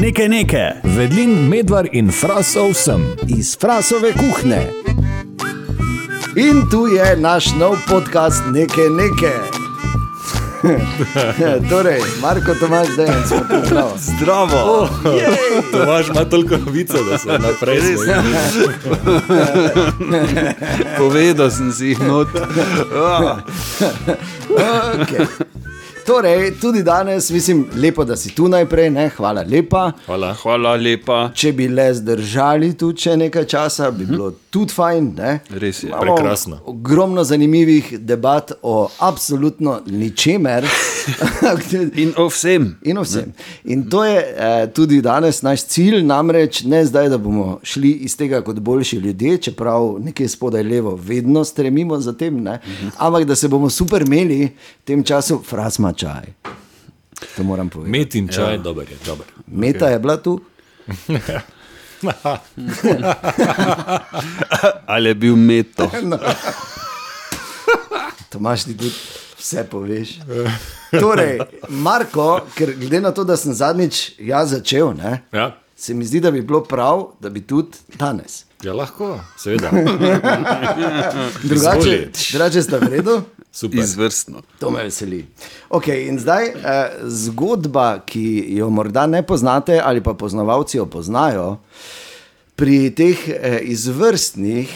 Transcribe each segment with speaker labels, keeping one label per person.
Speaker 1: Nekaj nekaj.
Speaker 2: Vedlin, medvar in frasov sem.
Speaker 3: iz Frasove kuhne. In tu je naš nov podcast, nekaj nekaj. torej, Marko Tomaš, da je smo tu zdrav.
Speaker 4: Zdravo!
Speaker 3: Oh!
Speaker 4: Tomaž ima toliko novice, da se naprej smeji.
Speaker 5: Povedal sem si jih not.
Speaker 3: Okay. Torej, tudi danes, mislim, lepo, da si tu najprej, ne? hvala lepa.
Speaker 4: Hvala.
Speaker 5: Hvala lepa.
Speaker 3: Če bi le zdržali tu še nekaj časa, bi bilo tudi fajn. Ne?
Speaker 5: Res je.
Speaker 3: Imamo
Speaker 4: Prekrasno.
Speaker 3: Ogromno zanimivih debat o absolutno ničemer.
Speaker 5: In o vsem.
Speaker 3: In o vsem. In to je eh, tudi danes naš cilj, namreč ne zdaj, da bomo šli iz tega kot boljši ljudje, čeprav nekje spodaj levo vedno stremimo za tem, ne? ampak da se bomo super imeli v tem času, frasma čaj. To moram povedati.
Speaker 4: Met in čaj, ja. dober je, dober.
Speaker 3: Meta je bila tu,
Speaker 5: Ali je bil meto?
Speaker 3: Tomaš ti tudi vse poveš. Torej, Marko, ker glede na to, da sem zadnjič jaz začel, ne,
Speaker 4: Ja.
Speaker 3: se mi zdi, da bi bilo prav, da bi tudi danes.
Speaker 4: Ja, lahko, seveda.
Speaker 3: Drugače, drugače sta v redu.
Speaker 4: Super.
Speaker 5: Izvrstno.
Speaker 3: To me veseli. Okay, in zdaj eh, zgodba, ki jo morda ne poznate, ali pa poznavalci jo poznajo, pri teh eh, izvrstnih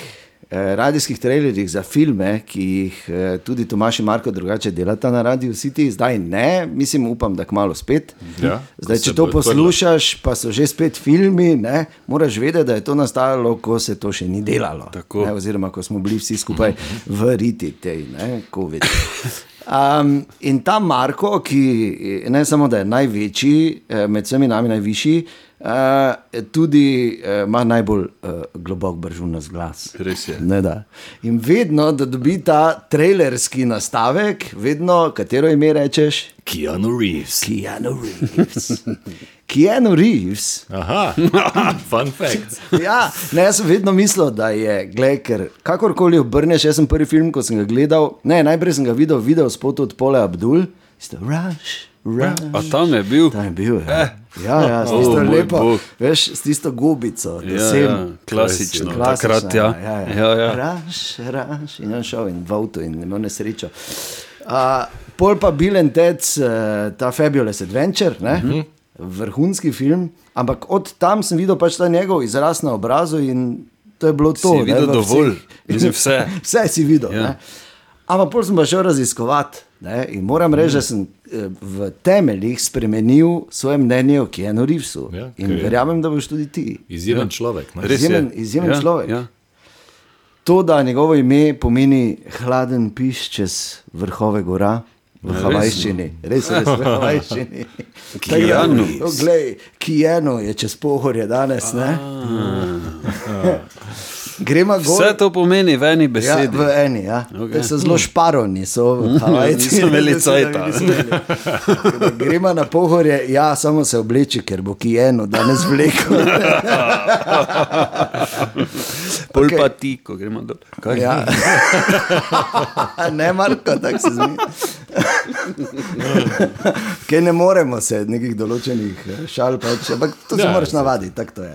Speaker 3: radijskih trailerjih za filme, ki jih eh, tudi Tomaš in Marko drugače delata na Radio City, zdaj ne, mislim, upam, da kmalo spet.
Speaker 4: Ja,
Speaker 3: zdaj, če to poslušaš, pa so že spet filmi, ne, moraš vedeti, da je to nastajalo, ko se to še ni delalo.
Speaker 5: Tako.
Speaker 3: Ne, oziroma, ko smo bili vsi skupaj v riti tej, COVID. Um, in ta Marko, ki ne samo da je največji, eh, med vsemi nami najvišji, uh, tudi uh, ima najbolj uh, globok bržunas glas.
Speaker 5: Res je.
Speaker 3: Ne, da. In vedno, da dobi ta trailerski nastavek, vedno, katero ime rečeš?
Speaker 4: Keanu Reeves.
Speaker 3: Keanu Reeves. Keanu Reeves.
Speaker 4: Aha, fun fact.
Speaker 3: Ja, ne, jaz sem vedno mislil, da je, gled, ker kakorkoli obrneš, jaz sem prvi film, ko sem ga gledal, ne, najprej sem ga videl, videl spot od Pole Abdul, isto, rush, rush.
Speaker 5: A tam je bil?
Speaker 3: Tam je bil, ja. Ja, ja, s tisto
Speaker 5: O, moj
Speaker 3: lepo,
Speaker 5: Bog.
Speaker 3: veš, s tisto gobico, da
Speaker 5: Ja,
Speaker 3: sem.
Speaker 5: ja, klasično.
Speaker 3: Klasična,
Speaker 5: Takrat, ja.
Speaker 3: ja, ja.
Speaker 5: Ja, ja.
Speaker 3: Raš, raš, in on šel in v avtu in imel nesrečo. Uh, pol pa Bill and Ted's, uh, ta Fabulous Adventure, ne?
Speaker 5: Mhm.
Speaker 3: Vrhunski film, ampak od tam sem videl pač ta njegov izraz na obrazu in to je bilo to.
Speaker 5: Si
Speaker 3: ne,
Speaker 5: videl
Speaker 3: v
Speaker 5: dovolj?
Speaker 3: vseh-
Speaker 5: vse.
Speaker 3: vse si videl.
Speaker 5: Ja.
Speaker 3: Ja. Ampak pol sem pa šel raziskovati. Ne? In moram reči, da sem eh, v temeljih spremenil svoje mnenje o Keanu Reevesu.
Speaker 4: Ja,
Speaker 3: in verjamem, da boš tudi ti.
Speaker 4: Izjemen človek. Ne?
Speaker 3: Izjemen-
Speaker 5: je.
Speaker 3: izjemen
Speaker 5: ja,
Speaker 3: človek.
Speaker 5: Ja.
Speaker 3: To, da njegovo ime pomeni hladen piš čez vrhove gora. V
Speaker 5: res,
Speaker 3: havajščini, res, res v havajščini.
Speaker 5: Keanu.
Speaker 3: Glej, Kijeno je čez pohorje danes. ne? Gremo gor.
Speaker 5: Vse to pomeni v eni
Speaker 3: Ja,
Speaker 5: besedi.
Speaker 3: v eni, ja. Okay. So zelo šparovni, so v Havajci.
Speaker 5: niso imeli cajta.
Speaker 3: da Gremo na pohorje, ja, samo se obleči, ker bo kijeno danes vlekel.
Speaker 5: Pol
Speaker 3: Okej.
Speaker 5: pa ti, ko gremo dol. Kaj?
Speaker 3: Ja. ne, Marko, tako se zmi. Ker ne moremo se nekih določenih eh, šal, pač, ampak to se
Speaker 4: Ja,
Speaker 3: moraš navaditi, tako to je.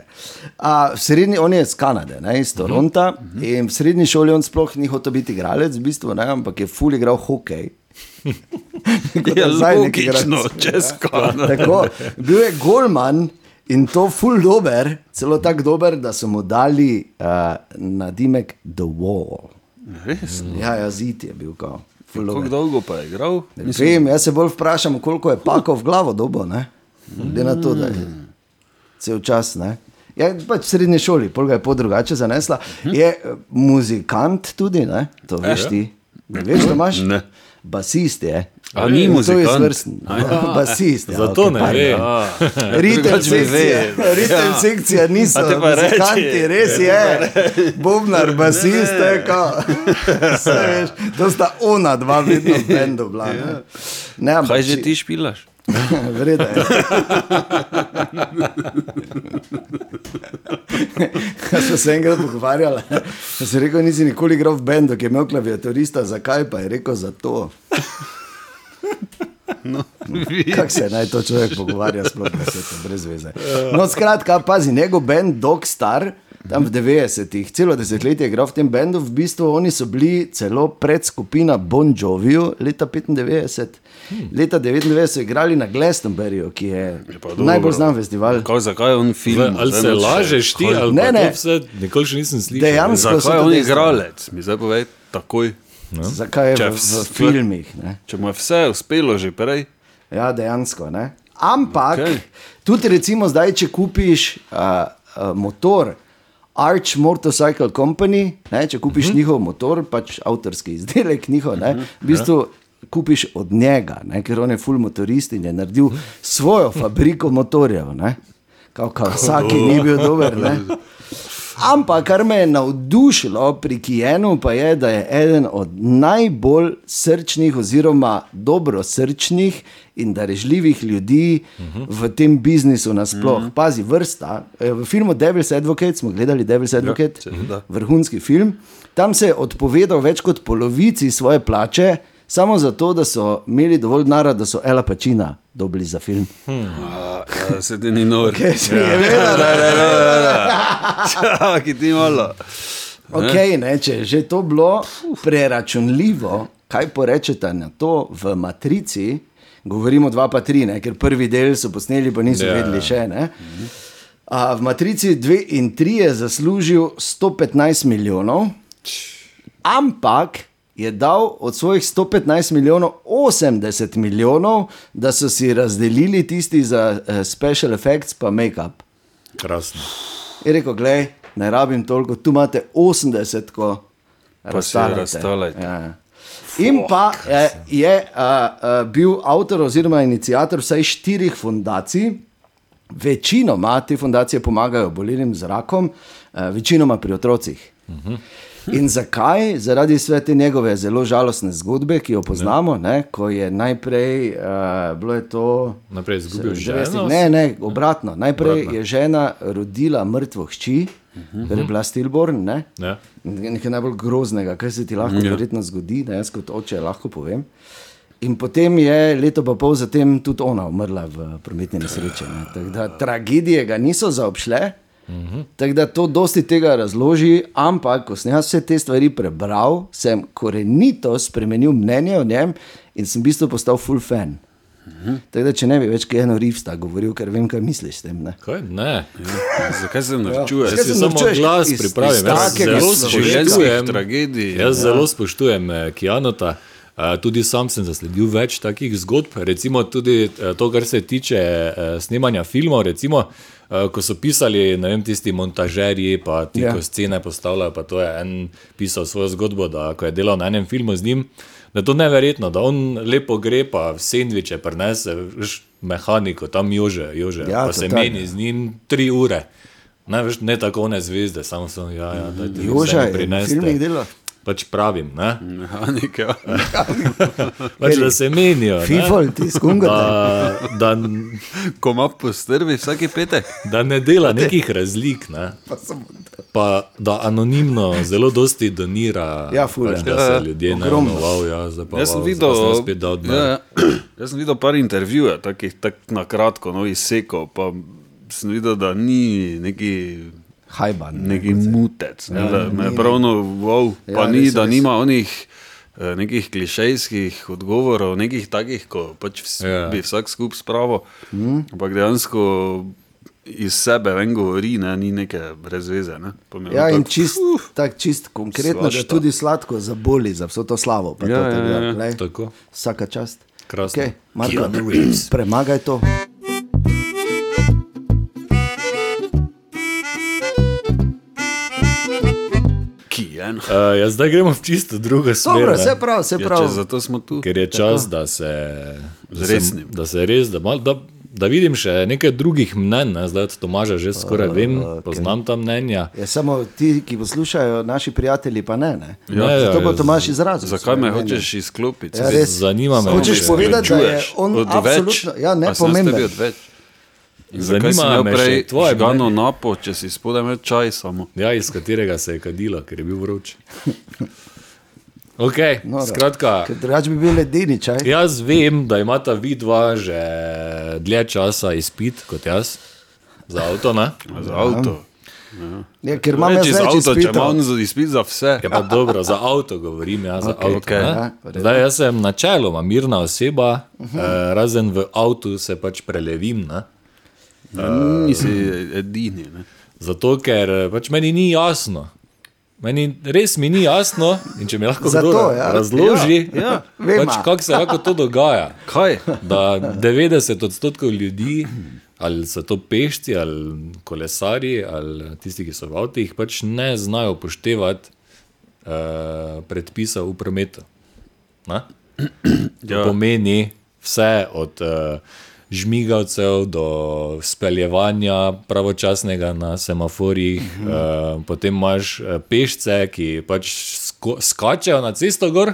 Speaker 3: A, v srednji, on je iz Kanade, ne, iz Toronta. In v srednji šoli on sploh ni hotel biti igralec, v bistvu, ne, ampak je ful igral hokej.
Speaker 5: Ja,
Speaker 3: neki
Speaker 5: logično, čez Kanado.
Speaker 3: Tako, bil je golman in to ful dober, celo tako dober, da so mu dali uh, nadimek The Wall.
Speaker 5: Res?
Speaker 3: Ja, ja zid je bil kao.
Speaker 5: Kako dolgo pa je igral?
Speaker 3: Ne Vem, jaz se bolj vprašam, koliko je pakov v glavo dobo, ne? Glede na to, da je cel čas, ne? Je pač v srednji šoli, pol ga je po drugače zanesla. Je eh, muzikant tudi, ne? To veš ti. Ne veš, da imaš?
Speaker 5: Ne.
Speaker 3: Basist je.
Speaker 5: A ni
Speaker 3: To je
Speaker 5: muzikant?
Speaker 3: izvrsten. Basist. Ja,
Speaker 4: Zato
Speaker 3: okej,
Speaker 4: ne
Speaker 3: pardon.
Speaker 4: ve.
Speaker 3: Ritem
Speaker 5: vedel.
Speaker 3: ritem sekcija niso
Speaker 5: A te pa reči.
Speaker 3: res je. Bobnar, basist, to je kao. Saj veš, To sta ona dva vedno v bendu bila. ne. Ne, ampak
Speaker 5: Kaj že ti špilaš?
Speaker 3: Vreda je. Jaz sem se enkrat pogovarjal, da sem rekel, nisi nikoli igral v bendu, ki je imel klaviaturista, zakaj pa je rekel za to.
Speaker 5: No,
Speaker 3: Kako se naj to človek pogovarja, sploh na svetu, brez veze. No, skratka, pazi, njegov bend Dog Star, tam v 90-ih, celo desetletje je igral v tem bendu, v bistvu oni so bili celo pred skupina Bon Joviju leta 95. Leta 99 so igrali na Glastonburyju, ki je
Speaker 5: pa dobro.
Speaker 3: najbolj znan festival.
Speaker 5: Kaj, zakaj je on film?
Speaker 4: Ali
Speaker 5: Zdaj
Speaker 4: se lažeš ti,
Speaker 5: kaj-
Speaker 4: ali
Speaker 3: Ne,
Speaker 4: pa
Speaker 3: ne.
Speaker 4: vse, nikoli še nisem slišal.
Speaker 3: Dejansko
Speaker 5: je on igralec? Mi zdaj povej takoj.
Speaker 3: Zakaj je v, v
Speaker 5: vs-
Speaker 3: filmih? Ne?
Speaker 5: Če mu je vse uspelo že prej,
Speaker 3: Ja, dejansko. Ne? Ampak, okay. Tudi recimo zdaj, če kupiš uh, uh, motor. Arch Motorcycle Company, ne, če kupiš uh -huh. njihov motor, pač avtorski izdelek, njihov, ne, v bistvu kupiš od njega, ne, ker on je full motorist in je naredil svojo fabriko motorjev. ne. Kao, kao, vsaki ni bil dober. Ne. Ampak kar me je navdušilo pri Kijenu, pa je, da je eden od najbolj srčnih, oziroma dobro srčnih in darežljivih ljudi v tem biznisu nasploh. Pazi, vrsta. eh, V filmu Devil's Advocate smo gledali Devil's Advocate,
Speaker 5: seveda.
Speaker 3: vrhunski film. Tam se je odpovedal več kot polovici svoje plače, samo zato, da so imeli dovolj denarja, da so Ela Pačina dobili za film.
Speaker 5: a, ja, se ti ni nor.
Speaker 3: Kaj se je vedel, da je
Speaker 5: Čakaj, ti malo.
Speaker 3: Okay, ne, če je že to bilo preračunljivo, kaj porečete na to v matrici, govorimo dva pa tri, ne, ker prvi del so posneli, pa niso
Speaker 4: Ja,
Speaker 3: vedeli
Speaker 4: ja.
Speaker 3: še. Ne. A, v matrici 2 in 3 je zaslužil 115 milijonov, ampak je dal od svojih 115 milijonov 80 milijonov, da so si razdelili tisti za uh, special effects pa make-up.
Speaker 4: Krasno.
Speaker 3: Je rekel, gledaj, ne rabim toliko, tu imate 80, ko
Speaker 5: si razstavljajte.
Speaker 3: Ja, ja. In pa je, je uh, uh, bil avtor oziroma inicijator vsaj štirih fundacij. Večinoma te fundacije pomagajo obolelim z rakom, uh, večinoma pri otrocih. In zakaj? Zaradi vse te njegove zelo žalostne zgodbe, ki jo poznamo, ne, ko je najprej uh, bilo je to.
Speaker 4: Najprej je izgubil ženo?
Speaker 3: Ne, ne, obratno. Najprej
Speaker 4: Obratno.
Speaker 3: je žena rodila mrtvo hči, ker je bila stillborn. Ne?
Speaker 4: Ja.
Speaker 3: Nekaj najbolj groznega, kar se ti lahko
Speaker 5: Ja.
Speaker 3: verjetno zgodi, da jaz kot oče lahko povem. In potem je leto pa pol zatem tudi ona umrla v prometni nesreči. ne. Tako da Tragedije ga niso zaobšle, tako da to dosti tega razloži, ampak ko sem jaz vse te stvari prebral, sem korenito spremenil mnenje o njem in sem v bistvu postal full fan. Tako da, če ne bi več kaj eno rivsta govoril, ker vem, kaj misliš s tem. Ne?
Speaker 4: Kaj? Ne.
Speaker 5: Zakaj se norčuješ?
Speaker 3: Zakaj
Speaker 4: Jaz
Speaker 3: se
Speaker 4: samo glas pripravim. Jaz zelo spoštujem
Speaker 5: tragedij.
Speaker 4: Jaz zelo spoštujem eh, Kijanota. Eh, Tudi sam sem zasledil več takih zgodb, recimo tudi eh, to, kar se tiče eh, snemanja filmov. Recimo, ko so pisali ne vem, tisti montažerji, pa ti,
Speaker 3: Ja.
Speaker 4: ko scene postavljajo. Pa to je en pisal svojo zgodbo, da ko je delal na enem filmu z njim. Da je to neverjetno, da on lepo gre, pa sendviče prenese, veš, mehaniko, tam jože, jože
Speaker 3: Ja,
Speaker 4: pa se
Speaker 3: totalno.
Speaker 4: meni z njim tri ure. Ne, veš, ne tako one zvezde, samo so, ja, ja, mi
Speaker 3: Joža
Speaker 4: vse Pač pravim, ne?
Speaker 5: Mehanika.
Speaker 4: pač, da se menijo. ne.
Speaker 3: Fifol, ti skungate.
Speaker 4: Da, da,
Speaker 5: Ko ima postrvi vsaki petek.
Speaker 4: da ne dela nekih razlik, ne? pa da anonimno zelo dosti donira,
Speaker 3: Ja, ful,
Speaker 4: pač,
Speaker 3: ja.
Speaker 4: da
Speaker 5: Ja, ja.
Speaker 4: se ljudje ne wow, ja, zdaj pa
Speaker 5: Jaz sem videl,
Speaker 4: pa sem spet denar.
Speaker 5: ja, ja. jaz sem videl par intervjujev, takih tak na kratko, no, izsekov, pa sem videl, da ni neki,
Speaker 3: Hajban.
Speaker 5: neki mutec, ne, da me
Speaker 3: ni,
Speaker 5: pravno, wow, pa
Speaker 3: Ja,
Speaker 5: ni,
Speaker 3: res,
Speaker 5: da
Speaker 3: res.
Speaker 5: nima onih eh, nekih klišejskih odgovorov, nekih takih, ko pač vs,
Speaker 4: Ja.
Speaker 5: bi vsak skup spravo, ampak dejansko iz sebe ven govori, ne, ni neke brez veze. Ne, Pa je
Speaker 3: Ja, in
Speaker 5: tako,
Speaker 3: čist, tak, čist konkretno, da tudi sladko zaboli za vso to slavo. pa
Speaker 5: Ja,
Speaker 3: to,
Speaker 5: ja, ja.
Speaker 4: Tako.
Speaker 3: Vsaka čast.
Speaker 4: Krasno.
Speaker 3: Okay, Marko, premagaj to.
Speaker 5: Ki je. no.
Speaker 4: Uh, ja, zdaj gremo v čisto drugo smer.
Speaker 3: Dobro,
Speaker 4: ne.
Speaker 3: vse prav, vse
Speaker 5: Ja,
Speaker 3: prav.
Speaker 5: če zato smo tu.
Speaker 4: Ker je čas, da se, da se,
Speaker 5: Zresnim.
Speaker 4: da se res, da, mal, da, da vidim še nekaj drugih mnen. Ne? Zdaj od Tomaža že skoraj vem, poznam ta mnenja.
Speaker 3: Je samo ti, ki poslušajo, naši prijatelji, pa ne. ne?
Speaker 4: Ja, ja,
Speaker 3: Zato pa
Speaker 4: ja,
Speaker 3: Tomaš izrazil.
Speaker 5: Zakaj me
Speaker 3: mnenje.
Speaker 5: hočeš izklopiti?
Speaker 3: Ja, res.
Speaker 4: Zanima me,
Speaker 3: Hočeš
Speaker 4: če-
Speaker 3: povedati, da je on
Speaker 5: Od
Speaker 3: absolutno- ja, ne, pomemben.
Speaker 4: Zanima
Speaker 5: si
Speaker 4: me
Speaker 5: prej
Speaker 4: še tvoje
Speaker 5: žgano
Speaker 4: mnenje.
Speaker 5: napo, če si spodaj imel čaj samo?
Speaker 4: Ja, iz katerega se je kadilo, ker je bil vroč. Okay,
Speaker 3: Noro.
Speaker 4: skratka,
Speaker 3: Ker drugače bi bil ledeni čaj.
Speaker 4: jaz vem, da imata vidva že dlje časa izpit kot jaz za avto. Ne?
Speaker 5: Za avto.
Speaker 3: Ja, ker imam jaz
Speaker 5: za avto, če imam za izpit za vse.
Speaker 4: Ja, pa dobro, za avto govorim, ja, za
Speaker 3: Okej,
Speaker 4: avto. ne.
Speaker 3: Ja.
Speaker 4: Zdaj, jaz sem načeloma mirna oseba, uh -huh. eh, razen v avtu se pač prelevim. Ne?
Speaker 5: Nisi edini. Ne?
Speaker 4: Zato, ker eh, pač meni ni jasno. Meni res mi ni jasno, in če mi lahko
Speaker 3: Zato,
Speaker 4: kdo
Speaker 3: ja.
Speaker 4: razloži,
Speaker 5: Ja, ja.
Speaker 4: Pač, kako se lahko to dogaja.
Speaker 5: Kaj?
Speaker 4: Da 90 odstotkov ljudi, ali so to pešci, ali kolesari, ali tisti, ki so v avtih, pač ne znajo upoštevati uh, predpisov v prometu. To
Speaker 5: Ja.
Speaker 4: pomeni vse od uh, žmigavcev do speljevanja pravočasnega na semaforjih, -huh. uh, potem imaš uh, pešce, ki pač skačejo na cesto gor.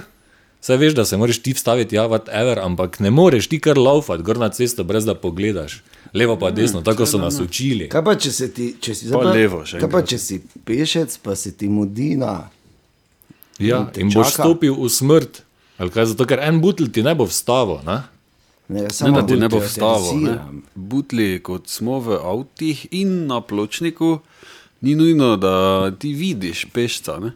Speaker 4: Saj veš, da se moraš ti vstaviti, ja, whatever, ampak ne moreš ti kar laufati gor na cesto, brez da pogledaš. Levo pa desno, tako so nas učili.
Speaker 3: Kaj pa če si ti, če si zdaj
Speaker 5: levo še
Speaker 3: Kaj pa če si pešec, pa se ti mudi na.
Speaker 4: Ja,
Speaker 3: te
Speaker 4: in boš
Speaker 3: čaka.
Speaker 4: stopil v smrt. Ali kaj, zato ker en butl ti ne bo vstavo. Ne?
Speaker 3: Ne,
Speaker 5: Ne,
Speaker 3: samo
Speaker 5: da ti ne bo
Speaker 3: teroriziram.
Speaker 5: Butli, kot smo v avtih in na pločniku, ni nujno, da ti vidiš pešca. Ne?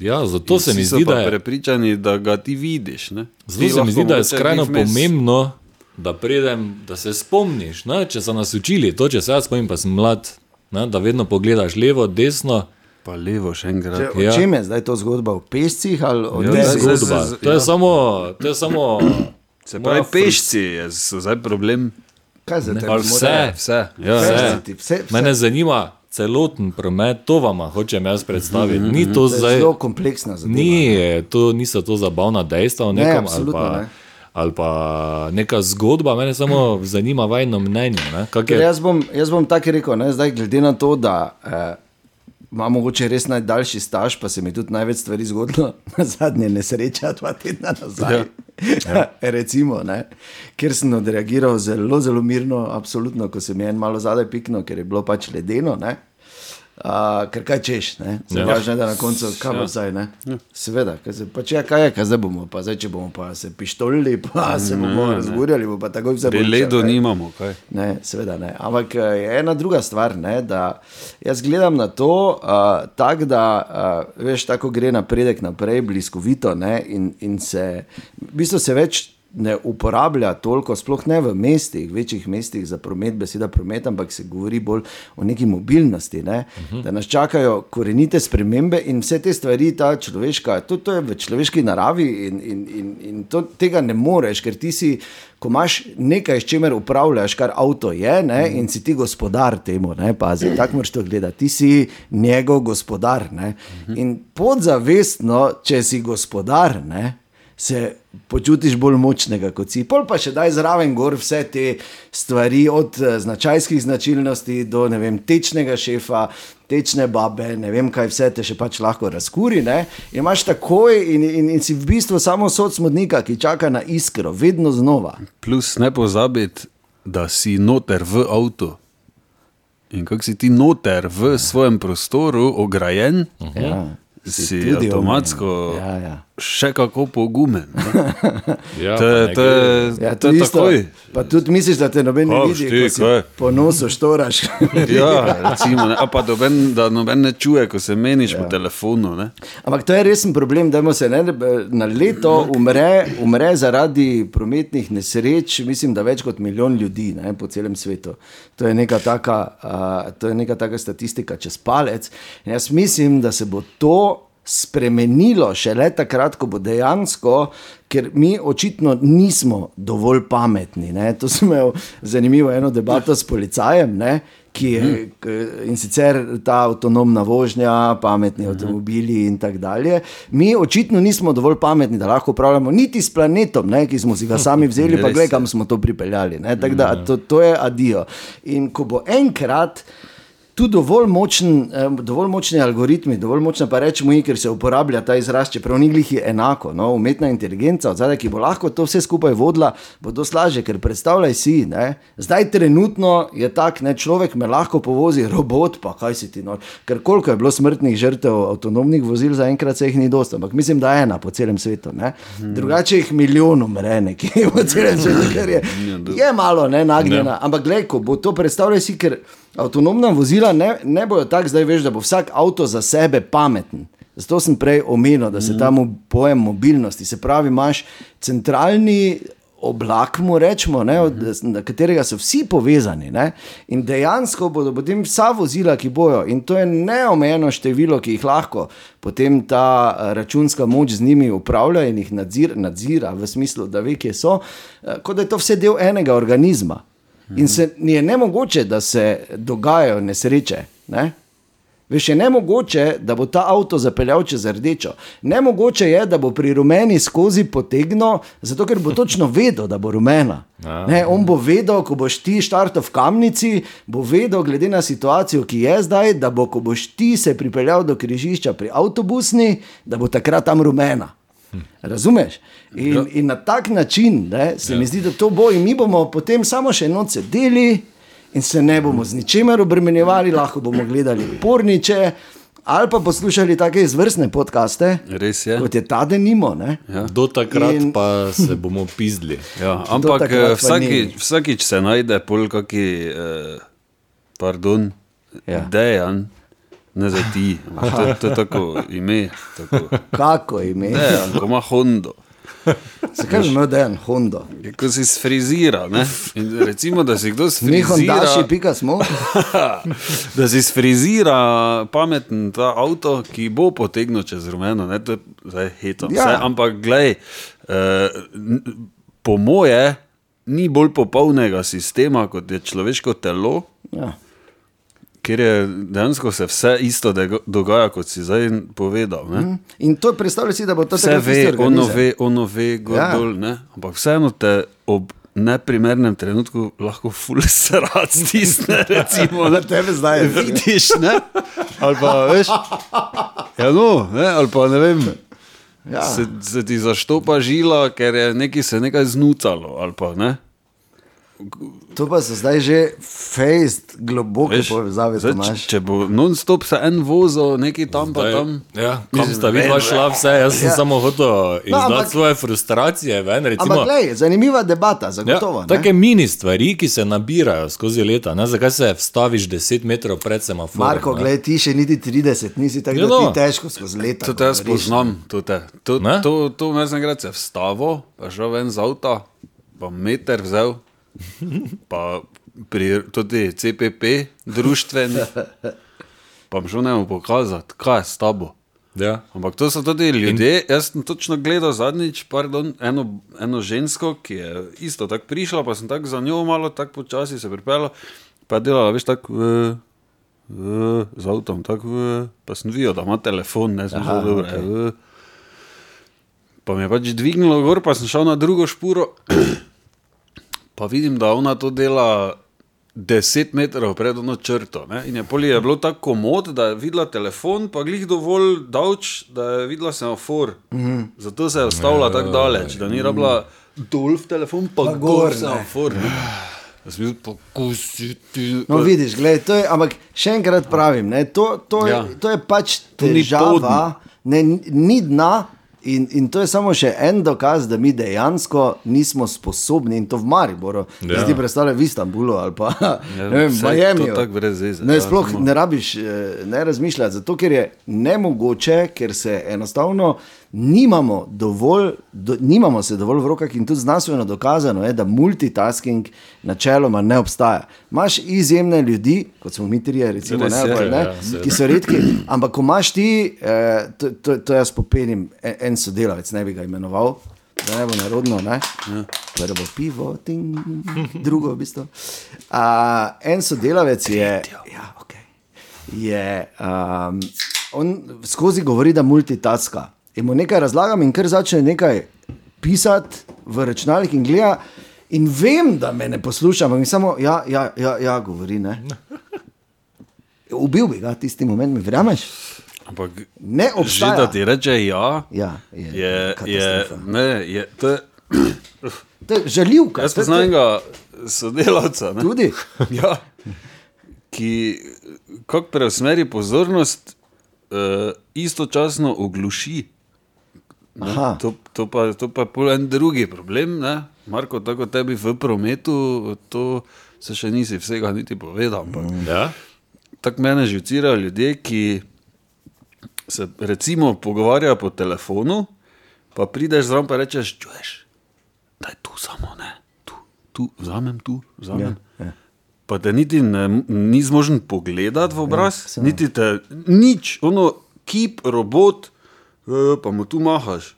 Speaker 4: Ja, zato
Speaker 5: In
Speaker 4: se mi zdi,
Speaker 5: pa
Speaker 4: da je,
Speaker 5: prepričani, da ga ti vidiš. Ne?
Speaker 4: zato
Speaker 5: Ti
Speaker 4: se mi zdi, da je skrajno pomembno, da pridem, da se spomniš. Ne? Če so nas učili, to če se jaz spomnim, pa sem mlad, ne? da vedno pogledaš levo, desno.
Speaker 5: Pa levo še enkrat.
Speaker 3: Če, o
Speaker 4: Ja.
Speaker 3: čem je zdaj to zgodba? O pešcih ali o
Speaker 4: Ja,
Speaker 5: zdaj-
Speaker 4: zgodba.
Speaker 5: zdaj-
Speaker 4: To je
Speaker 5: ja.
Speaker 4: samo, to je samo
Speaker 5: Se pravi, pešci je so zdaj problem.
Speaker 3: Kaj za tebe?
Speaker 4: ali vse.
Speaker 5: Vse. Ja,
Speaker 3: Vse.
Speaker 5: vse.
Speaker 3: Ti- vse- vse.
Speaker 4: Mene zanima celoten promet, to vam hočem jaz predstaviti. Ni to
Speaker 3: To je
Speaker 4: zdaj.
Speaker 3: zelo kompleksna zadeva.
Speaker 4: Ni, to niso to zabavna dejstva o
Speaker 3: Ne,
Speaker 4: nekom ali pa,
Speaker 3: ne.
Speaker 4: ali pa neka zgodba, mene samo zanima vajno mnenje. ne, je-
Speaker 3: Jaz bom, jaz bom tako rekel, ne, zdaj, glede na to, da eh, imam mogoče res najdaljši staž, pa se mi tudi največ stvari zgodilo, na zadnje nesreča, dva tedna nazaj. Ja. Recimo, ne, ker sem odreagiral zelo, zelo mirno, absolutno, ko se mi je en malo zadaj piknil, ker je bilo pač ledeno. Ne. Uh, ker kaj češ, ne?
Speaker 4: Ja.
Speaker 3: Ja. Važno je, da na koncu ja. zdaj, ne? Ja. Seveda, kaj se, pač ja, kaj je, kaj zdaj bomo, pa zdaj, če bomo pa se pištolili, pa se bomo razgurjali, bo pa takoj vse bolje.
Speaker 5: Ledo nimamo, kaj.
Speaker 3: Ne, seveda ne. Ampak eh, je ena druga stvar, ne, da jaz gledam na to uh, tako, da uh, veš, tako gre napredek naprej, bliskovito ne, in, in se v bistvu se več. Ne uporablja toliko, sploh ne v mestih, večjih mestih za promet, beseda promet, ampak se govori bolj o neki mobilnosti. Ne? Uh -huh. Da nas čakajo korenite spremembe in vse te stvari, ta človeška, to, to je v človeški naravi in, in, in, in to, tega ne moreš, ker ti si ko imaš nekaj, s čimer upravljaš, kar avto je, ne, in si ti gospodar temu, ne, pazi, tako moraš to gledati, ti si njegov gospodar. Ne, in podzavestno, če si gospodar, ne, se počutiš bolj močnega kot si. Pol pa še daj zraven gor vse te stvari, od eh, značajskih značilnosti do vem, tečnega šefa. Tečne babe, ne vem, kaj vse te še pač lahko razkuri. Ne? In imaš takoj, in, in, in si v bistvu samo sod smodnika, ki čaka na iskro, vedno znova.
Speaker 5: Plus ne pozabiti, da si noter v avtu. In kako si ti noter v svojem prostoru, ograjen,
Speaker 3: Ja,
Speaker 5: si
Speaker 3: tudi
Speaker 5: avtomatsko.
Speaker 3: Ja, ja.
Speaker 5: Še kako pogumen.
Speaker 4: Ja,
Speaker 5: To
Speaker 4: pa
Speaker 5: je-
Speaker 3: Ja,
Speaker 5: To je
Speaker 3: isto.
Speaker 5: takoj.
Speaker 3: Pa tudi misliš, da te noben ne
Speaker 5: Kaj,
Speaker 3: vidi,
Speaker 5: šti,
Speaker 3: ko si
Speaker 5: kaj?
Speaker 3: po nosu štoraš.
Speaker 5: Ja, recimo, ne. A pa doben, da noben ne čuje, ko se meniš ja. po telefonu. Ne.
Speaker 3: Ampak to je resen problem, da se ne, na leto umre, umre zaradi prometnih nesreč, mislim, da več kot milijon ljudi ne, po celem svetu. To je neka taka, uh, to je neka taka statistika čez palec. In jaz mislim, da se bo to spremenilo šele takrat, ko bo dejansko, ker mi očitno nismo dovolj pametni. Ne. To sem imel zanimivo eno debato s policajem. Ne. Ki je, k- in sicer ta avtonomna vožnja, pametni avtomobili in tako dalje. Mi očitno nismo dovolj pametni, da lahko upravljamo niti s planetom, ne, ki smo si ga sami vzeli, pa gledaj, kam smo to pripeljali. ne. Da to, to je adijo. In ko bo enkrat tu dovolj, močen, dovolj močni algoritmi, dovolj močna pa rečemo, ker se uporablja ta izraz, čeprav ni glih je enako. No? Umetna inteligenca, odzadaj, ki bo lahko to vse skupaj vodila, bo dosti lažje, ker predstavljaj si, ne? zdaj trenutno je tak, ne človek me lahko povozi, robot pa kaj si ti. No? Ker koliko je bilo smrtnih žrtev avtonomnih vozil, zaenkrat se jih ni dosti, ampak mislim, da je ena po celem svetu. Ne? Drugače jih milijon umre nekje po celem svetu, ker je, je malo ne, nagnjena. Ampak gledaj, ko bo to predstavljaj si, ker avtonomna vozila ne, ne bojo tako, zdaj veš, da bo vsak avto za sebe pameten. Zato sem prej omenil, da se ta mo- pojem mobilnosti, se pravi, imaš centralni oblak, mu rečemo, ne, od, na katerega so vsi povezani. Ne, in dejansko bodo potem vsa vozila, ki bojo, in to je neomejeno število, ki jih lahko potem ta eh, računska moč z njimi upravlja in jih nadzir, nadzira, v smislu, da ve, kje so, eh, kot da je to vse del enega organizma. In se je nemogoče, da se dogajajo nesreče. Ne? Veš, je nemogoče, da bo ta avto zapeljal čez rdečo. Nemogoče je, da bo pri rumeni skozi potegnil, zato ker bo točno vedel, da bo rumena. Ne, on bo vedel, ko boš ti štartov v kamnici, bo vedel, glede na situacijo, ki je zdaj, da bo, ko boš ti se pripeljal do križišča pri avtobusni, da bo takrat tam rumena. Razumeš? In, in na tak način ne, se mi zdi, da to bo, in mi bomo potem samo še noč sedeli in se ne bomo z ničemer obremenjevali, lahko bomo gledali porniče ali pa poslušali take izvrstne podkaste,
Speaker 5: Res je.
Speaker 3: kot je ta denimo. Ne?
Speaker 5: Ja.
Speaker 4: Do takrat
Speaker 3: In-
Speaker 4: pa se bomo pizdili.
Speaker 5: Ja, ampak eh, vsaki, vsakič se najde pol kaki, eh, pardon,
Speaker 3: Ja.
Speaker 5: ja. dejan, ne za ti, to, to je tako ime. Tako.
Speaker 3: Kako ime?
Speaker 5: Dejan, ko ima Hondo.
Speaker 3: Zakaj bi imel dejan Honda?
Speaker 5: Ko si sfrizira, ne? In recimo, da si kdo
Speaker 3: Mi
Speaker 5: sfrizira,
Speaker 3: Hondaši, pika smo.
Speaker 5: da si sfrizira pameten ta avto, ki bo potegnil čez rumeno, ne, to je zdaj heto.
Speaker 3: Ja.
Speaker 5: Ja. Ampak, glej, eh, po moje ni bolj popolnega sistema, kot je človeško telo,
Speaker 3: Ja.
Speaker 5: Kjer je dejansko se vse isto dogaja, kot si zdaj povedal. Ne?
Speaker 3: In to predstavljaj si, da bo to
Speaker 5: Vse ve, ono ve, ono ve, gor
Speaker 3: Ja.
Speaker 5: dol, ne? ampak vseeno te ob neprimernem trenutku lahko ful srad stisne, recimo,
Speaker 3: Na tebe zdaj
Speaker 5: vidiš, ne? ali pa veš, ja, no, ne? ali pa ne vem,
Speaker 3: Ja.
Speaker 5: se, se ti zaštopa žila, ker je nekaj se nekaj znucalo, ali pa ne.
Speaker 3: To pa so zdaj že fejst, globoke
Speaker 5: Veš,
Speaker 3: povezave,
Speaker 5: zdaj,
Speaker 3: da
Speaker 5: če, bo non-stop se en vozil, nekaj tam pa
Speaker 4: Zdaj,
Speaker 5: tam.
Speaker 4: Ja, kam sta vidva šla vse, jaz sem
Speaker 3: Ja.
Speaker 4: ja. samo hotel izdati
Speaker 3: ampak-
Speaker 4: no, svoje frustracije ven. Recimo,
Speaker 3: Ampak, glej, zanimiva debata,
Speaker 4: Ja,
Speaker 3: zagotovo. ne?
Speaker 4: take mini stvari, ki se nabirajo skozi leta. Ne? Zakaj se vstaviš 10 metrov pred semaforom?
Speaker 3: Marko,
Speaker 4: ne?
Speaker 3: gled, ti še niti 30, nisi tako,
Speaker 4: Ja,
Speaker 3: da ti
Speaker 4: no.
Speaker 3: težko skozi leta.
Speaker 5: To te jaz poznam, to te. To,
Speaker 4: Ne?
Speaker 5: to, to me znam reči, vstavo, pa šel ven z avta, pa meter vzel, pa pri tudi CPP, društveni, pa mi šel ne pokazati, kaj je s tabo.
Speaker 4: Ja.
Speaker 5: Ampak to so tudi ljudje. Jaz sem točno gledal zadnjič pardon, eno, eno žensko, ki je isto tako prišla, pa sem tako za njo malo tako počasi se pripeljal, pa je delala, veš, tako v, v, z avtom, tako v, pa sem videl, da ima telefon, ne sem šel dobro. Okay. V, pa me je pač dvignilo gor, pa sem šel na drugo špuro, pa vidim, da ona to dela. 10 metrov pred ono črto. Ne? In je poli je bilo tako komod, da je videla telefon, pa glih dovolj dolč, da je videla semafor. Mm -hmm. Zato se je ustavila tako daleč, da ni rabila dol v telefon, pa,
Speaker 3: Pa gor,
Speaker 5: semafor. ne. Jaz bi bil pokusiti.
Speaker 3: No, vidiš, gled, to je, ampak še enkrat pravim, ne, to, to, je,
Speaker 5: Ja.
Speaker 3: to je pač
Speaker 5: To ni
Speaker 3: težava, ne, ni dna. In, in to je samo še en dokaz, da mi dejansko nismo sposobni, in to v Mariboru, ja. Zdaj predstavljaj v Istanbulu ali pa
Speaker 5: Ja,
Speaker 3: ne vem, v Miami. Ne,
Speaker 5: ja,
Speaker 3: sploh ne rabiš eh, ne razmišljati, zato ker je nemogoče, ker se enostavno nimamo dovolj, do, nimamo se dovolj v rokah in tudi znanstveno dokazano je, da multitasking načeloma ne obstaja. Imaš izjemne ljudi, kot smo mi trije, recimo, ne,
Speaker 5: je,
Speaker 3: pa ne,
Speaker 4: ja,
Speaker 3: ki so redki, ampak ko imaš ti, eh, to, to, to jaz popenim, en, en sodelavec, ne bi ga imenoval. Da ne bo narodno, ne? prvo pivo, ting, drugo v bistvu. Uh, en sodelavec je, ja, okay, je um, on skozi govori, da multitaska. In mu nekaj razlagam, in kar začne nekaj pisati v računalnik in gleda. In vem, da me ne posluša, ampak mi samo, ja, ja, ja, ja govori. Ne? Ubil bi ga tisti moment, mi verjameš?
Speaker 5: Ampak
Speaker 3: Ne
Speaker 5: že da
Speaker 3: obstaja.
Speaker 5: ti reče ja,
Speaker 3: Ja, je,
Speaker 5: je, je, ne, je, to je,
Speaker 3: To je žaljivka.
Speaker 5: jaz
Speaker 3: to je-
Speaker 5: poznam enega sodelavca. Ne?
Speaker 3: Tudi.
Speaker 5: Ja, ki kako preusmeri pozornost, uh, istočasno ogluši. To, to, pa, to pa je pol en drugi problem. Ne? Marko, tako tebi v prometu, to se še nisi vsega niti povedal. Ampak.
Speaker 4: Ja?
Speaker 5: Tako mene živcirajo ljudje, ki se recimo pogovarjajo po telefonu, pa prideš zraven in rečeš, čuješ, da je tu samo ne, tu, tu, vzamem tu, vzamem.
Speaker 3: Ja, ja.
Speaker 5: Pa te niti ne, ni zmožen pogledati v obraz,
Speaker 3: saj
Speaker 5: ja, niti te nič, ono kip, robot, e, pa mu tu mahaš.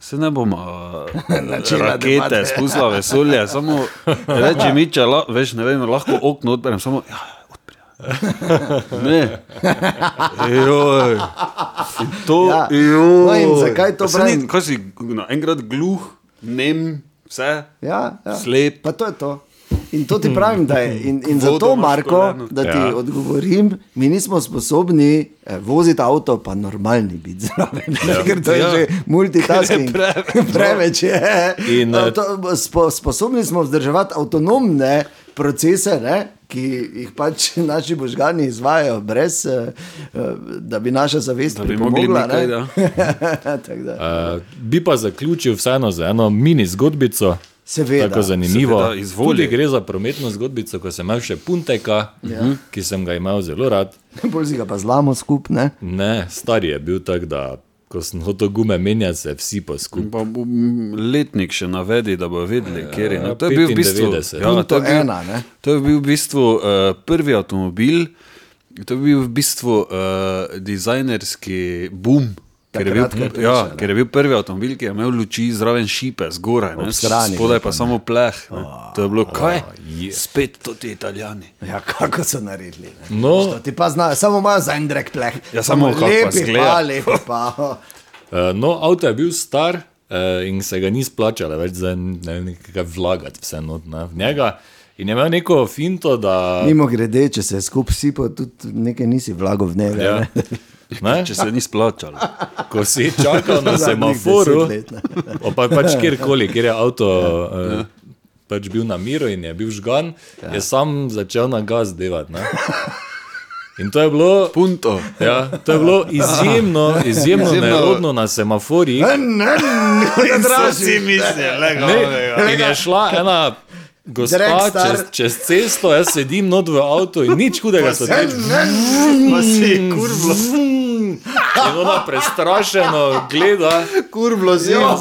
Speaker 5: Se ne bomo
Speaker 3: Načela
Speaker 5: rakete spustila vesolje, samo reči mi, če la, veš, ne vem, lahko okno odprem, samo ja, ja. Ne. Joj. In to,
Speaker 3: Ja.
Speaker 5: joj.
Speaker 3: No in zakaj to?
Speaker 5: Ni, kaj si naenkrat gluh, nem, vse,
Speaker 3: Ja, ja.
Speaker 5: slep.
Speaker 3: Pa to je to. In to ti pravim, da je. In, in
Speaker 5: Vodo
Speaker 3: zato, Marko, da ti
Speaker 4: Ja.
Speaker 3: odgovorim, mi nismo sposobni eh, voziti avto, pa normalni biti zraven. Ja. Ker to je
Speaker 5: Ja.
Speaker 3: že multitasking.
Speaker 5: Preveč.
Speaker 3: preveč je.
Speaker 4: In,
Speaker 3: No,
Speaker 4: eh,
Speaker 3: to, spo, sposobni smo vzdrževati avtonomne procese, ne? Ki jih pač naši možgani izvajajo, brez eh, eh, da bi naša zavest pripomogla.
Speaker 5: nekaj,
Speaker 3: ne.
Speaker 5: da.
Speaker 4: Uh, bi pa zaključil vseeno z eno mini zgodbico.
Speaker 3: Seveda.
Speaker 4: Tako zanimivo.
Speaker 5: Seveda, izvoli.
Speaker 4: Tudi gre za prometno zgodbico, ko sem imel še Punteka, ja. ki sem ga imel zelo rad.
Speaker 3: Bolj si ga pa zlamo skupaj.
Speaker 4: Ne, star je bil tak, da ko sem hotel gume menjati, se vsi
Speaker 5: m, letnik še navedi, da bo vedeli, kje je.
Speaker 4: Ja,
Speaker 5: To je bil v bistvu,
Speaker 4: 95.
Speaker 5: ja, to je bil,
Speaker 3: ena, ne?
Speaker 5: to je bil v bistvu uh, prvi avtomobil, to je bil v bistvu uh, dizajnerski boom. Ker je, bil,
Speaker 3: prišel,
Speaker 5: ja,
Speaker 3: ne?
Speaker 5: ker je bil prvi avtomobil, ki je imel luči zraven šipe, zgoraj, ne,
Speaker 3: strani,
Speaker 5: spodaj
Speaker 3: ne,
Speaker 5: pa samo pleh. Ne. To je bilo kaj?
Speaker 4: je.
Speaker 5: Spet to ti italijani.
Speaker 3: Ja, kako so naredili. Ne?
Speaker 4: No,
Speaker 3: To ti pa znajo, samo imajo za en drek pleh.
Speaker 5: Ja, samo pa
Speaker 3: lepi,
Speaker 5: izgleda.
Speaker 3: pa, lepi pa.
Speaker 4: uh, no, avto je bil star uh, in se ga ni splačalo več za ne vem, nekaj vlagati vse not, ne, v njega. In je imel neko finto, da.
Speaker 3: Mimo grede, če se skupaj sipo, tudi nekaj nisi vlagal v njega.
Speaker 4: Ja.
Speaker 3: ne.
Speaker 4: Ne?
Speaker 5: Če se ni splačalo.
Speaker 4: Ko si čakal na semaforu,
Speaker 3: deset let, ne.
Speaker 4: o pa pač kjerkoli, kjer je avto uh, pač bil na miru in je bil žgan, ja. je sam začel na gas delati. ne. In to je bilo,
Speaker 5: Punto.
Speaker 4: ja, to je bilo izjemno, izjemno
Speaker 5: Izjemno-
Speaker 4: nerodno na semaforjih.
Speaker 3: Ne, ne, ne, draži.
Speaker 5: mislili,
Speaker 4: Ne, in je šla ena gospa
Speaker 3: Dragstar.
Speaker 4: čez, čez cesto, jaz sedim not v avtu in nič hudega se tiče.
Speaker 5: Pa si kurvo.
Speaker 4: In ona prestrašeno gleda.
Speaker 5: Kurvo si
Speaker 3: Ja,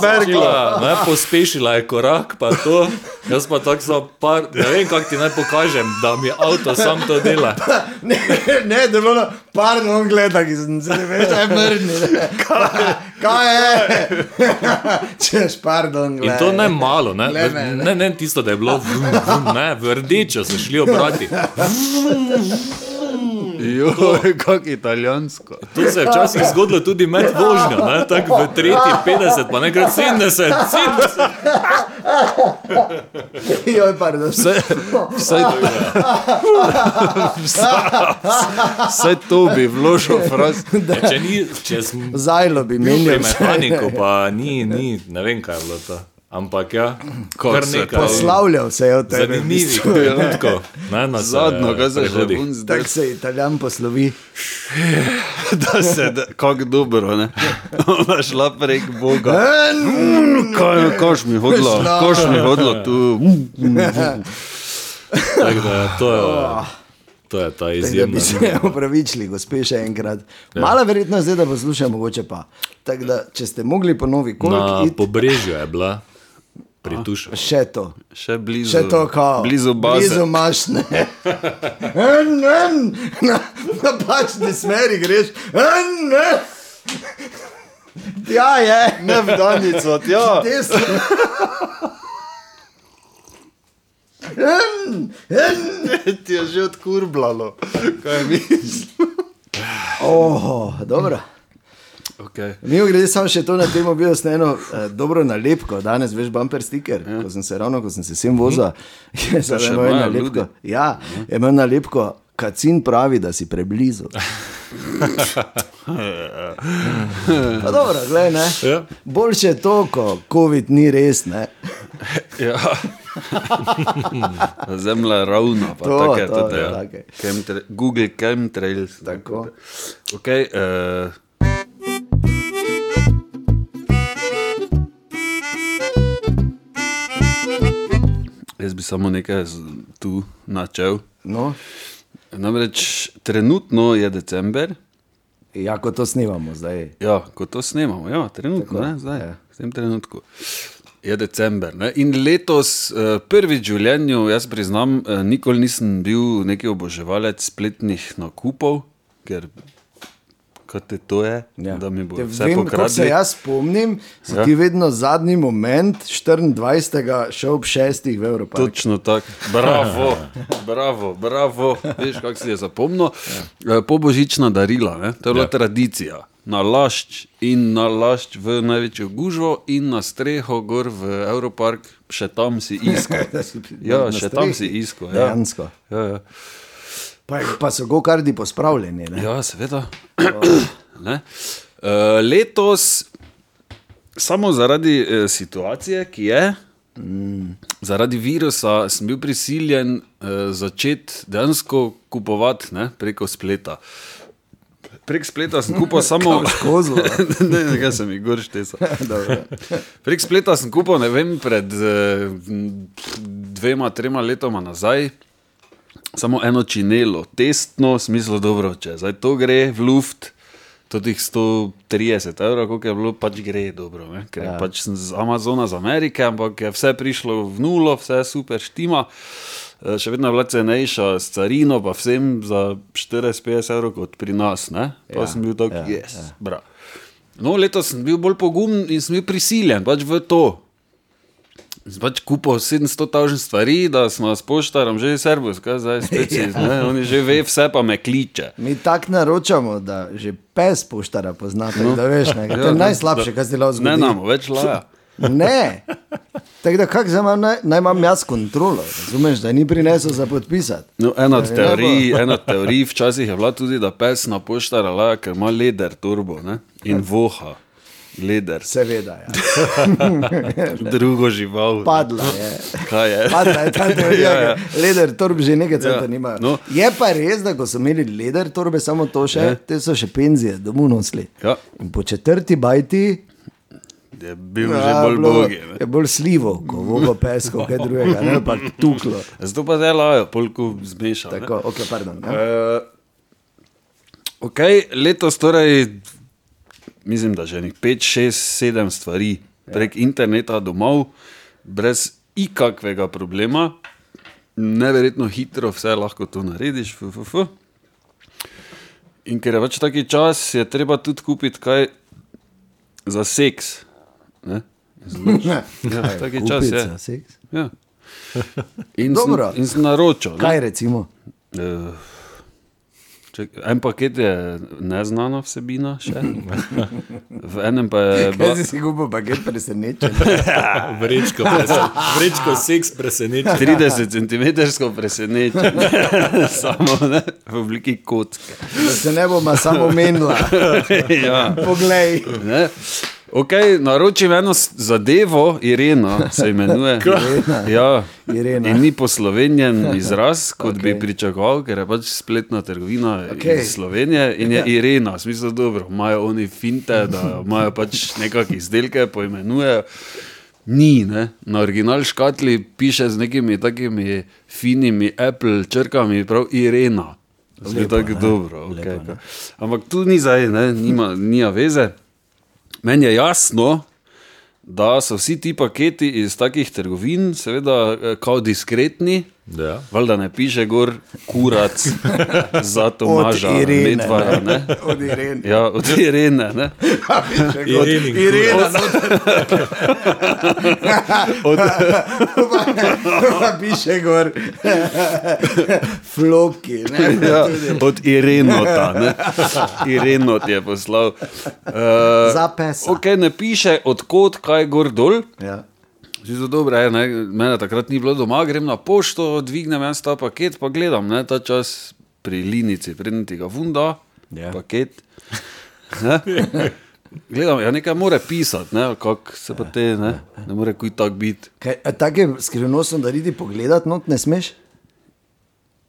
Speaker 4: ne, pospešila je korak, pa to. Jaz pa tako so par, ne vem, kako ti naj pokažem, da mi avto sam to dela.
Speaker 3: Ne, ne, da je bilo, pardon, gleda, ki sem se ne veš, aj mrni. ne. Kaj je? Češ, pardon,
Speaker 4: In
Speaker 3: gleda.
Speaker 4: to ne malo, ne,
Speaker 3: ne.
Speaker 4: ne, ne tisto, da je bilo vrum, vrum, ne, v rdečo so šli obrati.
Speaker 5: Joj, kako italijansko.
Speaker 4: To se je včasih zgodilo tudi med vožnjo, ne, tako v tretji 50, pa nekrat 70, 70.
Speaker 3: Joj, pardon.
Speaker 5: Vse, vsaj, vsaj to bi vložil fraz.
Speaker 4: Ja, če ni, če sem
Speaker 3: Zajlo bi
Speaker 4: bil pri
Speaker 3: menil.
Speaker 4: mehaniku, pa ni, ni, ne vem, kaj je bilo to. Ampak ja, kar
Speaker 5: se
Speaker 4: nekaj
Speaker 3: Poslavljal se je od v
Speaker 4: zanimivih
Speaker 3: bistvu.
Speaker 4: trenutkov. ne, na se-
Speaker 5: Zadnjo, kaj se že bun zdaj,
Speaker 3: Tako se italijan poslovi.
Speaker 5: da se, da- kako dobro, ne. Ona šla prek Boga.
Speaker 3: En,
Speaker 5: Kaj, koš mi hodilo, koš mi hodilo tu.
Speaker 4: Tako da to je, to je ta
Speaker 3: Tako
Speaker 4: izjemna.
Speaker 3: bi se opravičili, gospe, še enkrat. Mala verjetnost je, da poslušajo, mogoče pa. Tako da, če ste mogli po novi
Speaker 4: Na
Speaker 3: kolki,
Speaker 4: pobrežju je bila prituša.
Speaker 3: še to.
Speaker 5: Še blizu,
Speaker 3: Še to, kao.
Speaker 5: blizu baze.
Speaker 3: Blizu mašne. En, en, na napačni smeri greš. En, en. Ja, je.
Speaker 5: Ne v Danico, ja.
Speaker 3: Desno. En, en.
Speaker 5: Ti je že odkurblalo. Kaj misliš?
Speaker 3: Oh, dobro.
Speaker 5: Okay.
Speaker 3: Mi grede samo še to na temo, bil sem eno eh, dobro nalepko, danes veš bumper sticker, ko sem se ravno, ko sem se sem vozil, je
Speaker 5: še
Speaker 3: imel
Speaker 5: imajo
Speaker 3: nalepko. Ja, je imel nalepko, Kacin pravi, da si preblizu. Pa dobro, glej, ne.
Speaker 4: Ja.
Speaker 3: Boljše to, ko COVID ni res. Ne.
Speaker 5: Ja. Zemlja je ravna, pa
Speaker 3: To,
Speaker 5: take,
Speaker 3: to,
Speaker 5: tudi,
Speaker 3: ja,
Speaker 5: ja. Google Chemtrails.
Speaker 3: Tako.
Speaker 5: Okay, uh, jaz bi samo nekaj tu načel.
Speaker 3: No,
Speaker 5: Namreč trenutno je december,
Speaker 3: ja, ko to snimamo zdaj.
Speaker 5: ja, ko to snemamo, ja, trenutno,
Speaker 3: Tako,
Speaker 5: ne, zdaj,
Speaker 3: ja.
Speaker 5: v tem trenutku. Je december. Ne? In letos, eh, prvič v življenju, jaz priznam, eh, nikoli nisem bil neki oboževalec spletnih nakupov, ker kaj te to je,
Speaker 3: Ja.
Speaker 5: da mi bo vse
Speaker 3: vem, Ko se
Speaker 5: pokradli.
Speaker 3: jaz spomnim, si
Speaker 5: Ja.
Speaker 3: ti vedno zadnji moment, 24. šel ob 6. v Evropi.
Speaker 5: Točno tako, bravo, bravo, bravo. Veš, kako si je zapomnil. Ja. Pobožična darila, ne? to je bila ja. tradicija. Na lašč in na lašč v največjo gužvo, in na streho gor v Evropark, še tam si iskal. Ja, še tam si iskal. Ja.
Speaker 3: Dejansko.
Speaker 5: Ja, ja.
Speaker 3: Pa, pa so gokardi pospravljeni. Ne?
Speaker 5: ja, seveda. Ne? Uh, letos, samo zaradi uh, situacije, ki je, mm. zaradi virusa, sem bil prisiljen uh, začeti dejansko kupovati ne, preko spleta. Prek spleta sem kupil samo
Speaker 3: kozlo.
Speaker 5: ne, ne, kaj sem jih gor štesa.
Speaker 3: Dobro.
Speaker 5: Prek spleta sem kupil, ne vem, pred eh, dvema, trema letoma nazaj. Samo eno činelo, testno, v smislu dobro, če zdaj to gre v luft, to tih 130 evrov, koliko je bilo, pač gre dobro. Ne? Ker ja.
Speaker 3: Ja.
Speaker 5: pač sem z Amazona, z Amerike, ampak je vse prišlo v nulo, vse super štima. Eh, Še vedno je bila cenejša s carino, pa vsem za 40-50 evrov kot pri nas. Ne? Pa ja, sem bil tak,
Speaker 3: ja,
Speaker 5: yes, ja. bravo. No, letos sem bil bolj pogumen in sem bil prisiljen pač v to. Pač kupil 700 tavžen stvari, da smo s poštarom že servis, kaj zdaj spet si, ne, oni že ve vse, pa me kliče.
Speaker 3: Mi tako naročamo, da že pes poštara poznate. No. Da veš, ne, to
Speaker 5: Ja,
Speaker 3: je
Speaker 5: da-
Speaker 3: najslabše, kar se lahko zgodi.
Speaker 5: Ne nam več laja.
Speaker 3: Ne. Tako da, kako zdaj imam, naj, naj imam jaz kontrolo, razumeš, da ni prinesel za podpisati.
Speaker 5: No, ena od
Speaker 3: Ja,
Speaker 5: teorij, ena od teorij včasih je bila tudi, da pes na poštara laja, ker ima leder turbo ne, in voha. Leder,
Speaker 3: Seveda, ja.
Speaker 5: drugo žival.
Speaker 3: padla je.
Speaker 5: Kaj je?
Speaker 3: Padla je ta teorija,
Speaker 5: Ja, ja.
Speaker 3: ja, leder torb že nekaj časa
Speaker 5: Ja,
Speaker 3: ja. nimajo.
Speaker 5: no.
Speaker 3: Je pa res, da ko so imeli leder torbe, samo to še,
Speaker 5: Ja.
Speaker 3: ja. te so še penzije, domov nosili.
Speaker 5: Ja.
Speaker 3: In po četrti bajti
Speaker 5: Je bil že bolj bogi. ne.
Speaker 3: Je bolj slivo, ko vogo pesko, kaj drugega, ne pa tuklo.
Speaker 5: Zato pa zdaj lajo, polku zmešal. ne.
Speaker 3: Tako, ok, pardon. Ja.
Speaker 5: Uh, ok, letos torej, mislim, da že 5, 6, 7 stvari prek ja. interneta domov, brez ikakvega problema, neverjetno hitro vse lahko to narediš. F, f, f. In ker je več taki čas, je treba tudi kupiti kaj za seks. Ne?
Speaker 3: Ja,
Speaker 5: taki čas je.
Speaker 3: Seks.
Speaker 5: Ja. In, sem, in sem naročil. ne.
Speaker 3: Kaj recimo?
Speaker 5: Eh, Ček, en paket je neznana vsebina, še. v enem pa je
Speaker 3: Kaj
Speaker 5: bila
Speaker 3: si si kupil, pa je presenečen?
Speaker 4: Vrečko, presen- vrečko seks preseneča.
Speaker 5: 30 cm presenečenje, samo ne, v obliki kocke.
Speaker 3: Da se ne bomo samo menila.
Speaker 5: ja.
Speaker 3: Poglej.
Speaker 5: Ne? Okay, naročim eno zadevo, Irena se imenuje.
Speaker 3: Irena.
Speaker 5: Ja.
Speaker 3: Irena.
Speaker 5: In ni poslovenjen izraz, kot okay. bi pričakoval, ker je pač spletna trgovina okay. Iz Slovenije in je Irena, v smislu dobro, imajo oni finte, da imajo pač nekakšne izdelke, poimenujejo. Ni, ne? na original škatli piše z nekimi takimi finimi Apple črkami, prav Irena. Zdi tako dobro. Okay.
Speaker 3: Lepo, ne.
Speaker 5: Ampak tu ni zdaj, ne? nima, nima veze. Meni je jasno, da so vsi ti paketi iz takih trgovin, seveda, eh, kao diskretni.
Speaker 4: Ja.
Speaker 5: Valjda ne piše gor kurac za Tomaža,
Speaker 3: Irene,
Speaker 5: Medvara. Ne?
Speaker 3: Od Irene.
Speaker 5: Ja, od Irene. Ne?
Speaker 4: Irene in
Speaker 3: Irena, noter.
Speaker 5: Od,
Speaker 3: Pa piše gor. Floki. Ne?
Speaker 5: ja, od Irenota. Ne? Irenot je poslal. Uh,
Speaker 3: Za pesa.
Speaker 5: Ok, ne piše odkot, kaj gor dol.
Speaker 3: Ja.
Speaker 5: Zelo dobro je, ne? mene takrat ni bilo doma, grem na pošto, dvignem en ta paket, pa gledam, ne? ta čas pri linici, predtem ti ga funda,
Speaker 3: Ja.
Speaker 5: paket. Gledam, ja, nekaj mora pisati, ne, kako se pa te, ne, ne more kuj tak biti.
Speaker 3: Kaj, a take skrivnostno, da ridi pogledat, not ne smeš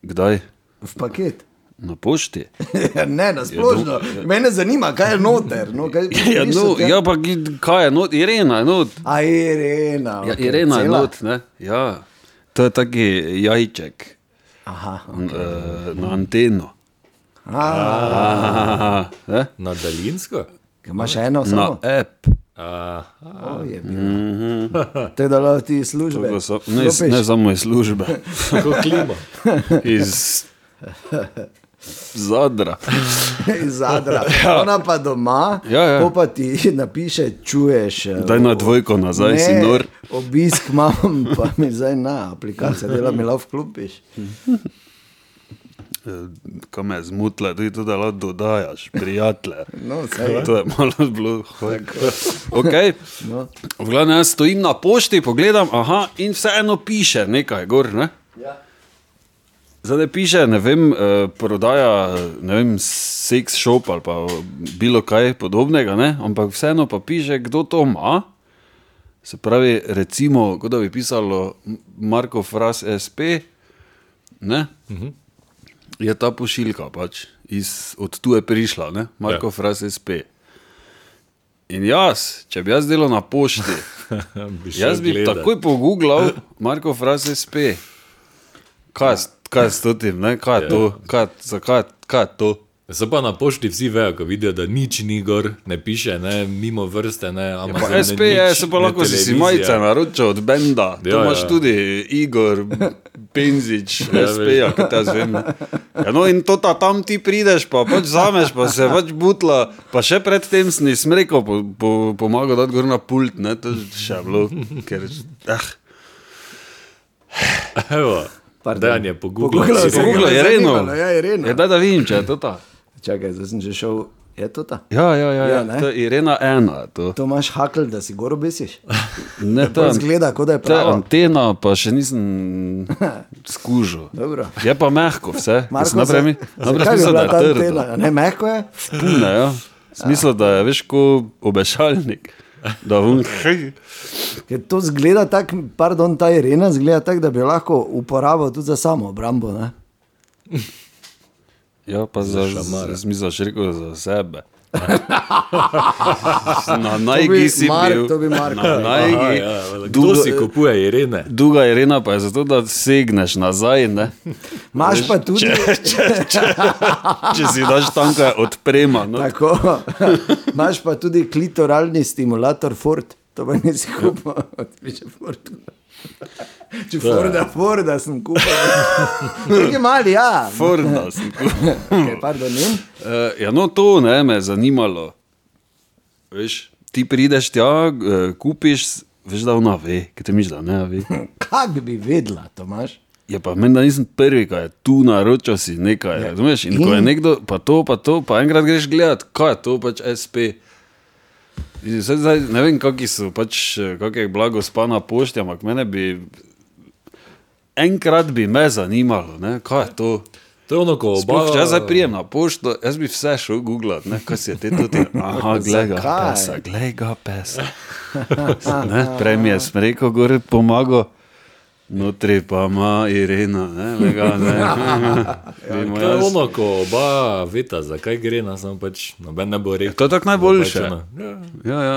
Speaker 5: Kdaj?
Speaker 3: v paket.
Speaker 5: Na pošti.
Speaker 3: Ja, ne, na splošno. Mene zanima, kaj je noter. No, kaj,
Speaker 5: Ja, no,
Speaker 3: tja?
Speaker 5: ja pa kaj je, not, Irena je not.
Speaker 3: A Irena.
Speaker 5: Ja,
Speaker 3: okej,
Speaker 5: Irena je
Speaker 3: cela?
Speaker 5: not, ne. Ja, to je taki jajček
Speaker 3: Aha.
Speaker 5: okay. na anteno.
Speaker 3: A,
Speaker 5: Aha, ne?
Speaker 4: Na daljinsko?
Speaker 3: kaj imaš eno
Speaker 5: Na
Speaker 3: samo?
Speaker 5: app.
Speaker 4: A,
Speaker 3: O, je bilo. To je dalo ti službe.
Speaker 5: So, ne,
Speaker 3: Klopiš?
Speaker 5: ne samo iz službe,
Speaker 4: Kako klima.
Speaker 5: iz zadra.
Speaker 3: Zadra. Ona pa doma,
Speaker 5: Ja, ja.
Speaker 3: pa ti napiše, čuješ. eh,
Speaker 5: Daj na dvojko nazaj,
Speaker 3: ne,
Speaker 5: si nor.
Speaker 3: Obisk imam, pa mi zdaj na aplikacijo dela, mi lahko vklopiš.
Speaker 5: Ko me zmutla, tudi to, da lahko dodajaš, prijatelje.
Speaker 3: No, saj.
Speaker 5: To je malo bilo okay.
Speaker 3: No.
Speaker 5: V glavnem, jaz stojim na pošti, pogledam, aha, in vseeno piše nekaj gor. Ne?
Speaker 3: Ja.
Speaker 5: Zdaj piše, ne vem, eh, prodaja, ne vem, seks shop ali pa bilo kaj podobnega, ne? ampak vseeno pa piše, kdo to ima. Se pravi, recimo, kot da bi pisalo Marko Fras SP, ne? je ta pošiljka pač iz, od tu je prišla, ne? Marko
Speaker 4: Ja.
Speaker 5: ja. Fras SP. In jaz, če bi jaz delal na pošti,
Speaker 4: Bi
Speaker 5: jaz bi
Speaker 4: gledat.
Speaker 5: takoj pogooglal Marko Fras SP. Kaj, s- kaj je s tem, ne? kaj je to, kaj, zakaj, kaj je to?
Speaker 4: Se pa na pošti vsi vejo, ko vidijo, da nič ni gor, ne piše, ne, mimo vrste, ne,
Speaker 5: Pa
Speaker 4: Amazon, ne,
Speaker 5: SP je, se pa lahko si si majice naročil od Benda. To
Speaker 4: Ja,
Speaker 5: imaš
Speaker 4: ja.
Speaker 5: tudi Igor, Penzič,
Speaker 4: Ja,
Speaker 5: SP, ja, kaj te zvem. Ja, no in to ta tam ti prideš, pa pač zameš, pa se pač butla, pa še predtem si nisem rekel, po, po, pomagal dati gor na pult, ne, to je še bilo, ker, ah.
Speaker 4: Evo,
Speaker 3: Pardon.
Speaker 4: Dejan je pogooglal.
Speaker 3: Pogooglal
Speaker 4: si
Speaker 3: sem.
Speaker 4: rekel,
Speaker 5: Google je Reno.
Speaker 3: ja, Irena.
Speaker 5: Ja, daj da vidim, če je to ta.
Speaker 3: Čakaj, zdaj sem že šel. Je to ta?
Speaker 5: Ja, ja, ja,
Speaker 3: Ja,
Speaker 5: ja,
Speaker 3: ne.
Speaker 5: to je Irena ena, to.
Speaker 3: To imaš hakl, da si gor obesiš.
Speaker 5: Ne, to
Speaker 3: To
Speaker 5: je
Speaker 3: zgleda, kot da je
Speaker 5: To je
Speaker 3: pravo.
Speaker 5: antena, pa še nisem skužil.
Speaker 3: Dobro.
Speaker 5: Je pa mehko vse.
Speaker 3: Marko,
Speaker 5: Jaz Naprej mi,
Speaker 3: za-
Speaker 5: naprej
Speaker 3: zakaj bi
Speaker 5: smisel, da
Speaker 3: bila
Speaker 5: je
Speaker 3: ta
Speaker 5: trdo.
Speaker 3: antena? Ne, mehko je.
Speaker 5: Pune, ja. Smisel, da je veš ko obešalnik. Da vun,
Speaker 3: Ker to zgleda tako, pardon, ta Irena zgleda tako, da bi lahko uporabil tudi za samo obrambo. Ne?
Speaker 5: ja, pa za smisel, še rekel za sebe. Na najgi si
Speaker 3: Mark,
Speaker 5: bil.
Speaker 3: to bi Mark
Speaker 5: Na
Speaker 3: rekel.
Speaker 4: Aha,
Speaker 5: najgi.
Speaker 4: ja, Kdo si kupuje Irene?
Speaker 5: Duga Irena pa je zato, da segneš nazaj, ne?
Speaker 3: Imaš pa tudi.
Speaker 5: če si daš tam, kaj odprema. No.
Speaker 3: Tako, imaš pa tudi klitoralni stimulator Ford, to pa nisi kupil, piše Ford. Če Forda, Forda sem kupil. Nekaj mali, ja.
Speaker 5: Forda si kupil.
Speaker 3: Okay, pardon, ne?
Speaker 5: Uh, ja, no, to ne, me je zanimalo. Veš, ti prideš tja, uh, kupiš, veš, da ona ve, ki te misliš, da ne ve.
Speaker 3: Kak bi vedela, Tomaš?
Speaker 5: Ja, pa meni, da nisem prvi, ki je tu naročil si nekaj. Ja. Razumeš? In ko je nekdo, pa to, pa to, pa enkrat greš gledat, kaj je to pač SP. Zdaj, zdaj, ne vem, kakšni so, pač, kak je bila gospa na pošti, ampak mene bi. Enkrat bi me zanimalo, ne, kaj je to.
Speaker 4: To je ono, ko
Speaker 5: Sploh,
Speaker 4: oba.
Speaker 5: če jaz zdaj prijem na pošto, jaz bi vse šel googlat, ne, kaj si je te tudi. Aha, glej ga pesa, glej ga pesa. Ne, prej mi je smreko gor pomagal, notri pa ima Irena, ne, lega, ne. Vemo,
Speaker 4: To je
Speaker 5: jaz-
Speaker 4: ono, ko oba veta, zakaj gre, nas samo pač noben ne bo rekel.
Speaker 5: To je tako najboljše.
Speaker 4: Pač ono, Ja,
Speaker 5: Ja, ja.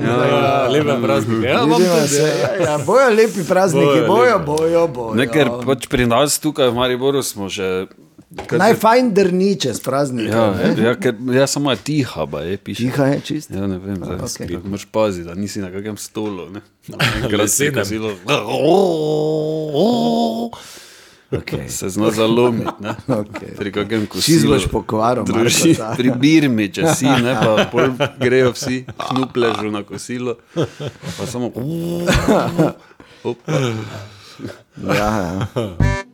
Speaker 4: ja, lepe praznike. Ja,
Speaker 3: se, ja, ja, bojo lepi prazniki,
Speaker 4: Bojo
Speaker 3: bojo, bojo, bojo.
Speaker 5: Ne, ker pač pri nas tukaj v Mariboru smo že. Kar se-
Speaker 3: Najfajn drniče s prazniki.
Speaker 5: Ja, ja, ker ja, samo je tiha, ba je piše.
Speaker 3: Tiha je čist.
Speaker 5: Ja, ne vem, zdaj
Speaker 3: okej.
Speaker 5: okay. moraš paziti, da nisi na kakšnem stolu. ne. Enkrat si
Speaker 4: Lesenem.
Speaker 5: kosilo.
Speaker 3: Okay.
Speaker 5: Se zna zalomiti, ne?
Speaker 3: Okej.
Speaker 5: Pri kakšnem
Speaker 3: Čist
Speaker 5: kosilu.
Speaker 3: boš pokvaril,
Speaker 5: Druži, pri birmi, če si, ne, pa pol grejo vsi, knupležu na kosilo, pa samo. Opa.
Speaker 3: Ja, ja.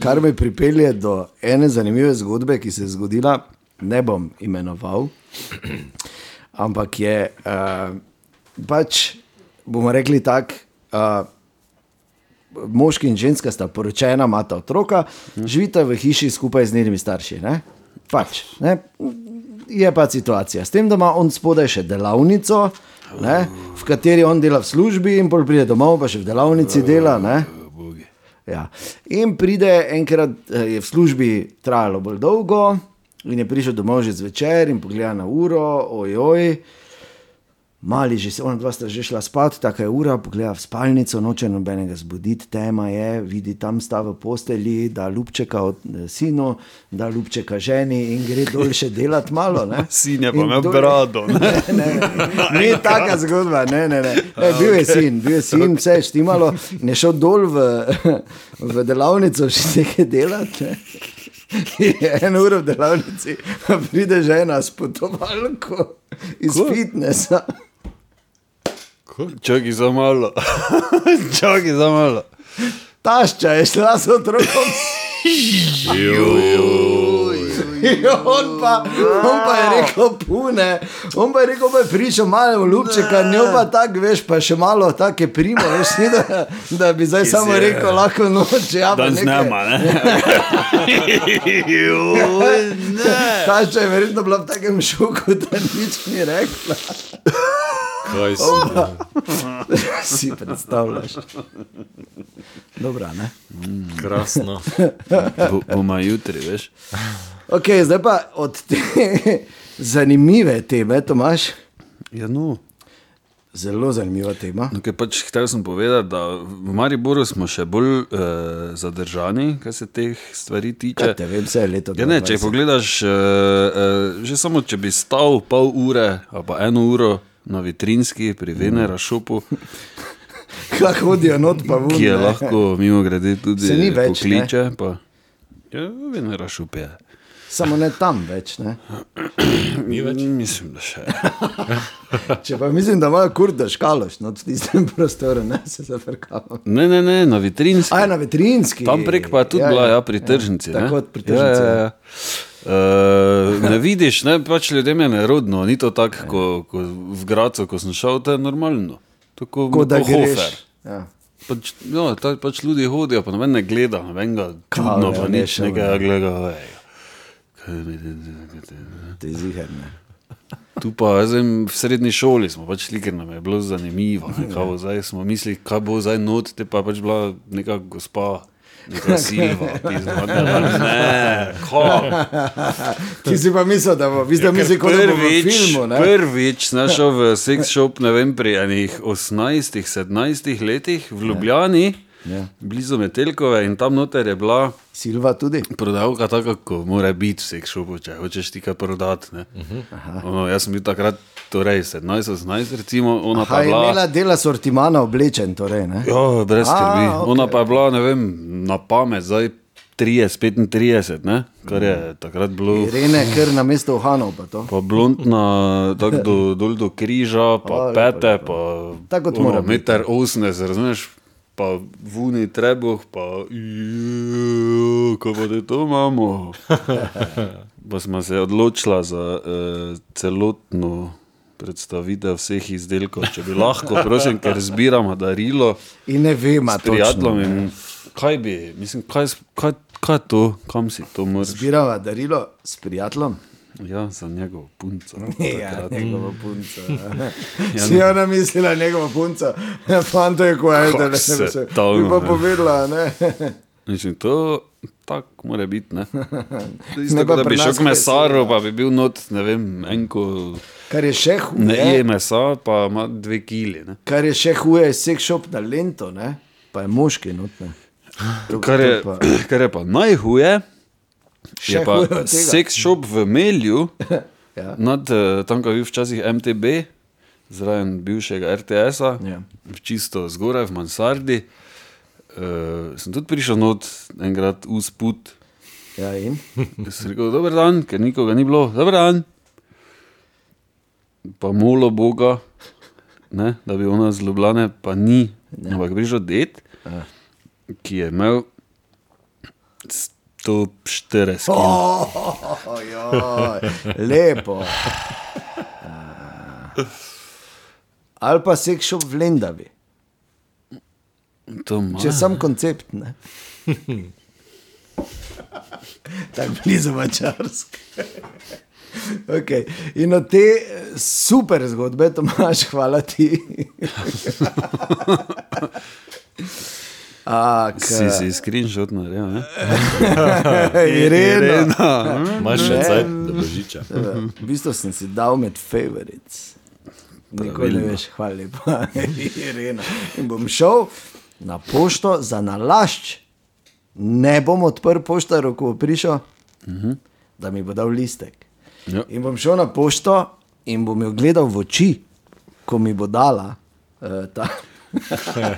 Speaker 3: Kar me pripelje do ene zanimive zgodbe, ki se je zgodila, ne bom imenoval, ampak je uh, pač, bomo rekli tako, Uh, moški in ženska sta poročena, imata otroka, živita v hiši skupaj z njenimi starši. Ne? Pač, ne? Je pa situacija. S tem, da ima on spodaj še delavnico, ne? v kateri on dela v službi, in pol pride domov, pa še v delavnici dela. Ne? Ja. In pride enkrat, eh, je v službi trajalo bolj dolgo, in je prišel domov že zvečer in pogleda na uro, ojoj. Mali že se, ona dva sta že šla spat, tako je ura, pogleda v spalnico, noče nobenega zbuditi, tema je, vidi tam sta v postelji, da ljubčeka od eh, sinu, da ljubčeka ženi in gre dol še delati malo. Ne?
Speaker 5: Sin je pa imel brado, ne.
Speaker 3: Ne, ne, ne, ni taka zgodba, ne, ne, ne. ne bil je sin, bil je sin, vse je štimalo in je šel dol v, v delavnico še nekaj delati. Ne. Eno uro v delavnici, pride žena s potovalko iz fitnesa.
Speaker 5: Čakaj za malo. Čakaj za malo.
Speaker 3: Tašča je šla s otrokom. On pa, on pa je rekel, pune, on pa je rekel, pa je prišel malo ljubčeka, njo pa tako, veš, pa še malo take primo, veš, ni da, da bi zdaj samo
Speaker 5: je.
Speaker 3: rekel, lahko noč, ja, pa nekaj.
Speaker 5: snema, ne? Ne.
Speaker 3: Tašča je verjetno bila v takem šoku, da nič ni rekla.
Speaker 4: Kaj si?
Speaker 3: Si predstavljaš. Dobra, ne?
Speaker 4: Krasno.
Speaker 5: Bo- Bomo jutri, veš.
Speaker 3: Ok, zdaj pa od te zanimive teme, Tomaš.
Speaker 5: Ja, no.
Speaker 3: Zelo zanimiva tema.
Speaker 5: No, kaj pač hotel sem povedati, da v Mariboru smo še bolj uh, zadržani, kar se teh stvari tiče.
Speaker 3: Kaj te vem, vse je leto.
Speaker 5: Ja, ne, če
Speaker 3: 2020.
Speaker 5: pogledaš, uh, uh, že samo če bi stal pol ure ali pa eno uro na vitrinski pri Venera šopu,
Speaker 3: Kako hodijo not pa vun.
Speaker 5: ki je
Speaker 3: ne.
Speaker 5: lahko mimo grede tudi
Speaker 3: Se ni več,
Speaker 5: pokliče. Pa, ja, Venera šup je.
Speaker 3: Samo ne tam več. Ne?
Speaker 4: Ni več.
Speaker 5: Mislim, da še.
Speaker 3: Če pa mislim, da imajo kurda škaloš, no v tistem prostoru, ne se zafrkamo.
Speaker 5: Ne, ne, ne, na vitrinski.
Speaker 3: A je na vetrinski.
Speaker 5: Tam prek pa je tudi ja, bila, ja, pri tržnici. ne.
Speaker 3: Tako kot pri tržnici.
Speaker 5: Ja, ja, ja. Uh, ne vidiš, ne, pač ljudem je nerodno, ni to tako, ko, ko v Gracu, ko sem šel, to je normalno. Tako
Speaker 3: Kot da greš.
Speaker 5: hofer.
Speaker 3: Ja.
Speaker 5: Pač, ja, ta, pač ljudje hodijo, pa noben ne gleda, noben ga čudno,
Speaker 3: Kave,
Speaker 5: pa
Speaker 3: ne,
Speaker 5: nič nekaj
Speaker 3: ne.
Speaker 5: gleda.
Speaker 3: Te ziherne.
Speaker 5: Tu pa zdaj, v srednji šoli smo pač šli, ker nam je bilo zanimivo. Ne, kao, zdaj smo mislili, kaj bo zdaj not, te pa je pač bila neka gospa. Neka silva, pizda, ne, ne, kako?
Speaker 3: Ti si pa mislil, da bo, vi ste mislili, kot da bo v
Speaker 5: Prvič,
Speaker 3: filmu, ne?
Speaker 5: prvič sem šel v sex shop, ne vem, pri enih 18, 17 letih v Ljubljani,
Speaker 3: Ja.
Speaker 5: blizu Metelkove in tam noter je bila
Speaker 3: Silva tudi.
Speaker 5: prodavka tako, kot mora biti v sex shopu, če hočeš ti kaj prodati. ne. Ono, jaz sem bil takrat, torej 17, 18, recimo, ona
Speaker 3: Aha,
Speaker 5: pa je bila.
Speaker 3: imela dela sortimana oblečen, torej, ne?
Speaker 5: Ja, brez skrbi.
Speaker 3: okej.
Speaker 5: Ona pa je bila, ne vem, na pamet, zdaj 30, 35, ne? kar je takrat bilo.
Speaker 3: Irene, ker na mesto Ohanov pa to.
Speaker 5: Pa blondna, tako do, dol do križa,
Speaker 3: O,
Speaker 5: pa
Speaker 3: lepo,
Speaker 5: pete,
Speaker 3: lepo.
Speaker 5: pa
Speaker 3: Tako kot mora
Speaker 5: meter 80, razumeš, pa vuni trebuh, pa "Ju, ko pa te to imamo. pa smo se odločila za uh, celotno predstavitev vseh izdelkov, če bi lahko, prosim, ker zbiramo darilo
Speaker 3: In ne vem,
Speaker 5: s prijateljem. in Kaj bi, mislim, kaj, kaj, kaj je to, kam si to moraš?
Speaker 3: Zbirava darilo s prijateljem.
Speaker 5: Ja, za njegovo punco.
Speaker 3: Ja, njegovo punco. Ja. Si ona mislila njegovo punco, fanto je ko je, da ne
Speaker 5: se
Speaker 3: bi se.
Speaker 5: talno,
Speaker 3: Bi pa
Speaker 5: ne.
Speaker 3: povedala, ne.
Speaker 5: Mislim, to tako mora biti. Ne?
Speaker 3: Ne
Speaker 5: Isto,
Speaker 3: pa
Speaker 5: kot da bi šel k
Speaker 3: je
Speaker 5: mesaru, pa bi bil not, ne vem, enko
Speaker 3: Kar je še
Speaker 5: ne je
Speaker 3: huje,
Speaker 5: mesa, pa ima dve kili. Ne?
Speaker 3: kar je še huje, je sex shop na lento, ne? pa je moški notne.
Speaker 5: Kar je,
Speaker 3: pa,
Speaker 5: kar je pa najhuje,
Speaker 3: Še
Speaker 5: je pa seks shop v Melju,
Speaker 3: ja.
Speaker 5: nad, eh, tam, ko je bil včasih MTB, zraven bivšega RTS-a,
Speaker 3: Ja.
Speaker 5: čisto zgoraj v Mansardi. Uh, sem tudi prišel not enkrat v sput.
Speaker 3: ja, in?
Speaker 5: Sem rekel, dober dan, ker nikoga ni bilo, dober dan. Pa molo Boga, ne, da bi ona z Ljubljane, pa ni. Ampak prišel ded, ki je imel 140 kg.
Speaker 3: Oh, joj, lepo. Ali pa sex shop v Lendavi.
Speaker 5: To.
Speaker 3: Če sam koncept. Ne? Tako blizu Mačarske. Okay. In od te eh, super zgodbe, Tomaš, hvala ti. A, k,
Speaker 5: Si si screenshot naredil, ne?
Speaker 3: Irena.
Speaker 4: Imaš še cajt do božiča.
Speaker 3: V bistvu sem si dal med favorites. Nikoli ne veš, hvala lepa, Irena. In bom šel na pošto za nalašč. Ne bom odprl poštarja, ko bo prišel, da mi bo dal listek.
Speaker 5: Ja.
Speaker 3: In bom šel na pošto in bom jo gledal v oči, ko mi bo dala uh, ta.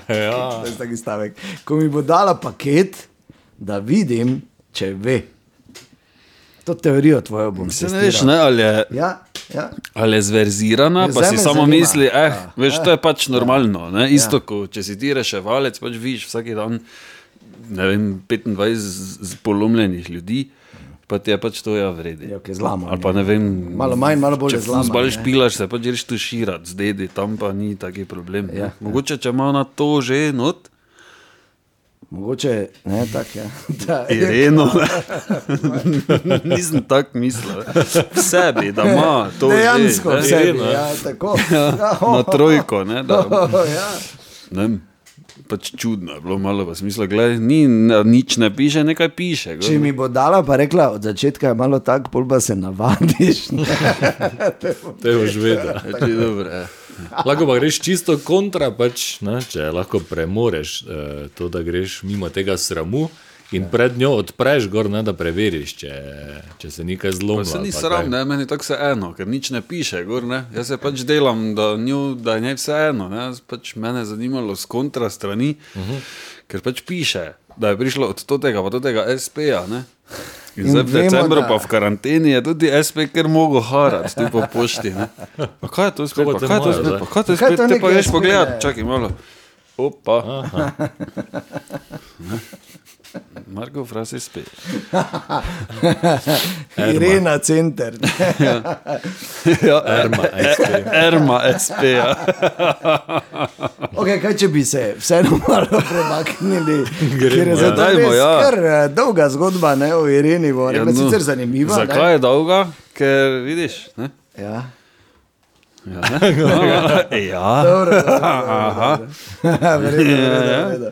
Speaker 4: Ja.
Speaker 3: To je taki stavek. Ko mi bo dala paket, da vidim, če ve. To teorijo tvojo bom
Speaker 5: Se
Speaker 3: se
Speaker 5: ne veš, ne, ali je,
Speaker 3: Ja, ja.
Speaker 5: ali je zverzirana,
Speaker 3: Ja,
Speaker 5: pa si samo
Speaker 3: zanima.
Speaker 5: misli, eh,
Speaker 3: Ja,
Speaker 5: veš,
Speaker 3: ja.
Speaker 5: to je pač normalno. Ne? Isto, ko če si ti reševalec, pač vidiš vsak dan ne vem, 25 z- z polomljenih ljudi. Pa ti je pač to ja vredi.
Speaker 3: Ja, ok, zlamo,
Speaker 5: Ali pa ne vem.
Speaker 3: Malo manj, malo bolj
Speaker 5: Če
Speaker 3: zlaman,
Speaker 5: zbal špilaš, se pač greš tuširati z dedi, tam pa ni taki problem.
Speaker 3: Ja,
Speaker 5: Ja, Mogoče, če ima na to že not,
Speaker 3: Mogoče ne tako. Ja. Da,
Speaker 5: Ireno. Nisem tako mislil. V sebi, da ima to
Speaker 3: Dejansko, vse
Speaker 4: Irena.
Speaker 3: ja, tako.
Speaker 5: na trojko. Ne, da,
Speaker 3: ja.
Speaker 5: ne, pač čudno je bilo malo v smislu, gledaj, ni, ne, nič ne piše, nekaj piše.
Speaker 3: Če mi bo dala, pa rekla, od začetka je malo tako, pol pa se navadiš.
Speaker 4: Te boš vedel.
Speaker 5: Če, dobro, ja.
Speaker 4: Lahko pa greš čisto kontra, pač, ne, če lahko premoreš eh, to, da greš mimo tega sramu in pred njo odpreš gor, ne, da preveriš, če, če se nekaj zlomi.
Speaker 5: Se ni sram, ne, meni tako se eno, ker nič ne piše. Gor, ne. Jaz se pač delam, da, nju, da je njej vse eno. Ne. Jaz Pač mene je zanimalo z kontra strani, uh
Speaker 3: Mhm.
Speaker 5: -huh. ker pač piše, da je prišlo od tega pa do tega SP-ja. ne. In zdaj v
Speaker 3: vemo,
Speaker 5: decembru,
Speaker 3: da-
Speaker 5: pa v karanteni, je tudi SP, ker mogo harati tu po pošti. Ne. Pa kaj je to spet?
Speaker 4: pa
Speaker 5: kaj je to spet? Pa kaj je to spet?
Speaker 3: to
Speaker 5: Te pa greš pogledat,
Speaker 3: ne?
Speaker 5: čakaj malo. Opa. Ne. Marko Fras SP.
Speaker 3: Irena center.
Speaker 5: Ja,
Speaker 4: Erma, SP.
Speaker 5: Erma SP-ja.
Speaker 3: Okay, kaj če bi se vseeno malo premaknili? Je
Speaker 4: ja.
Speaker 5: Dajmo, ja.
Speaker 3: kar eh, dolga zgodba ne, o Ireni, bo ja,
Speaker 5: no,
Speaker 3: sicer zanimiva. ne.
Speaker 5: Zakaj je dolga? Ker vidiš. Ne?
Speaker 3: Ja.
Speaker 5: Ja, ne? ja.
Speaker 3: Dobro, dobro, dobro, dobro. Verjetno, verjetno, verjetno.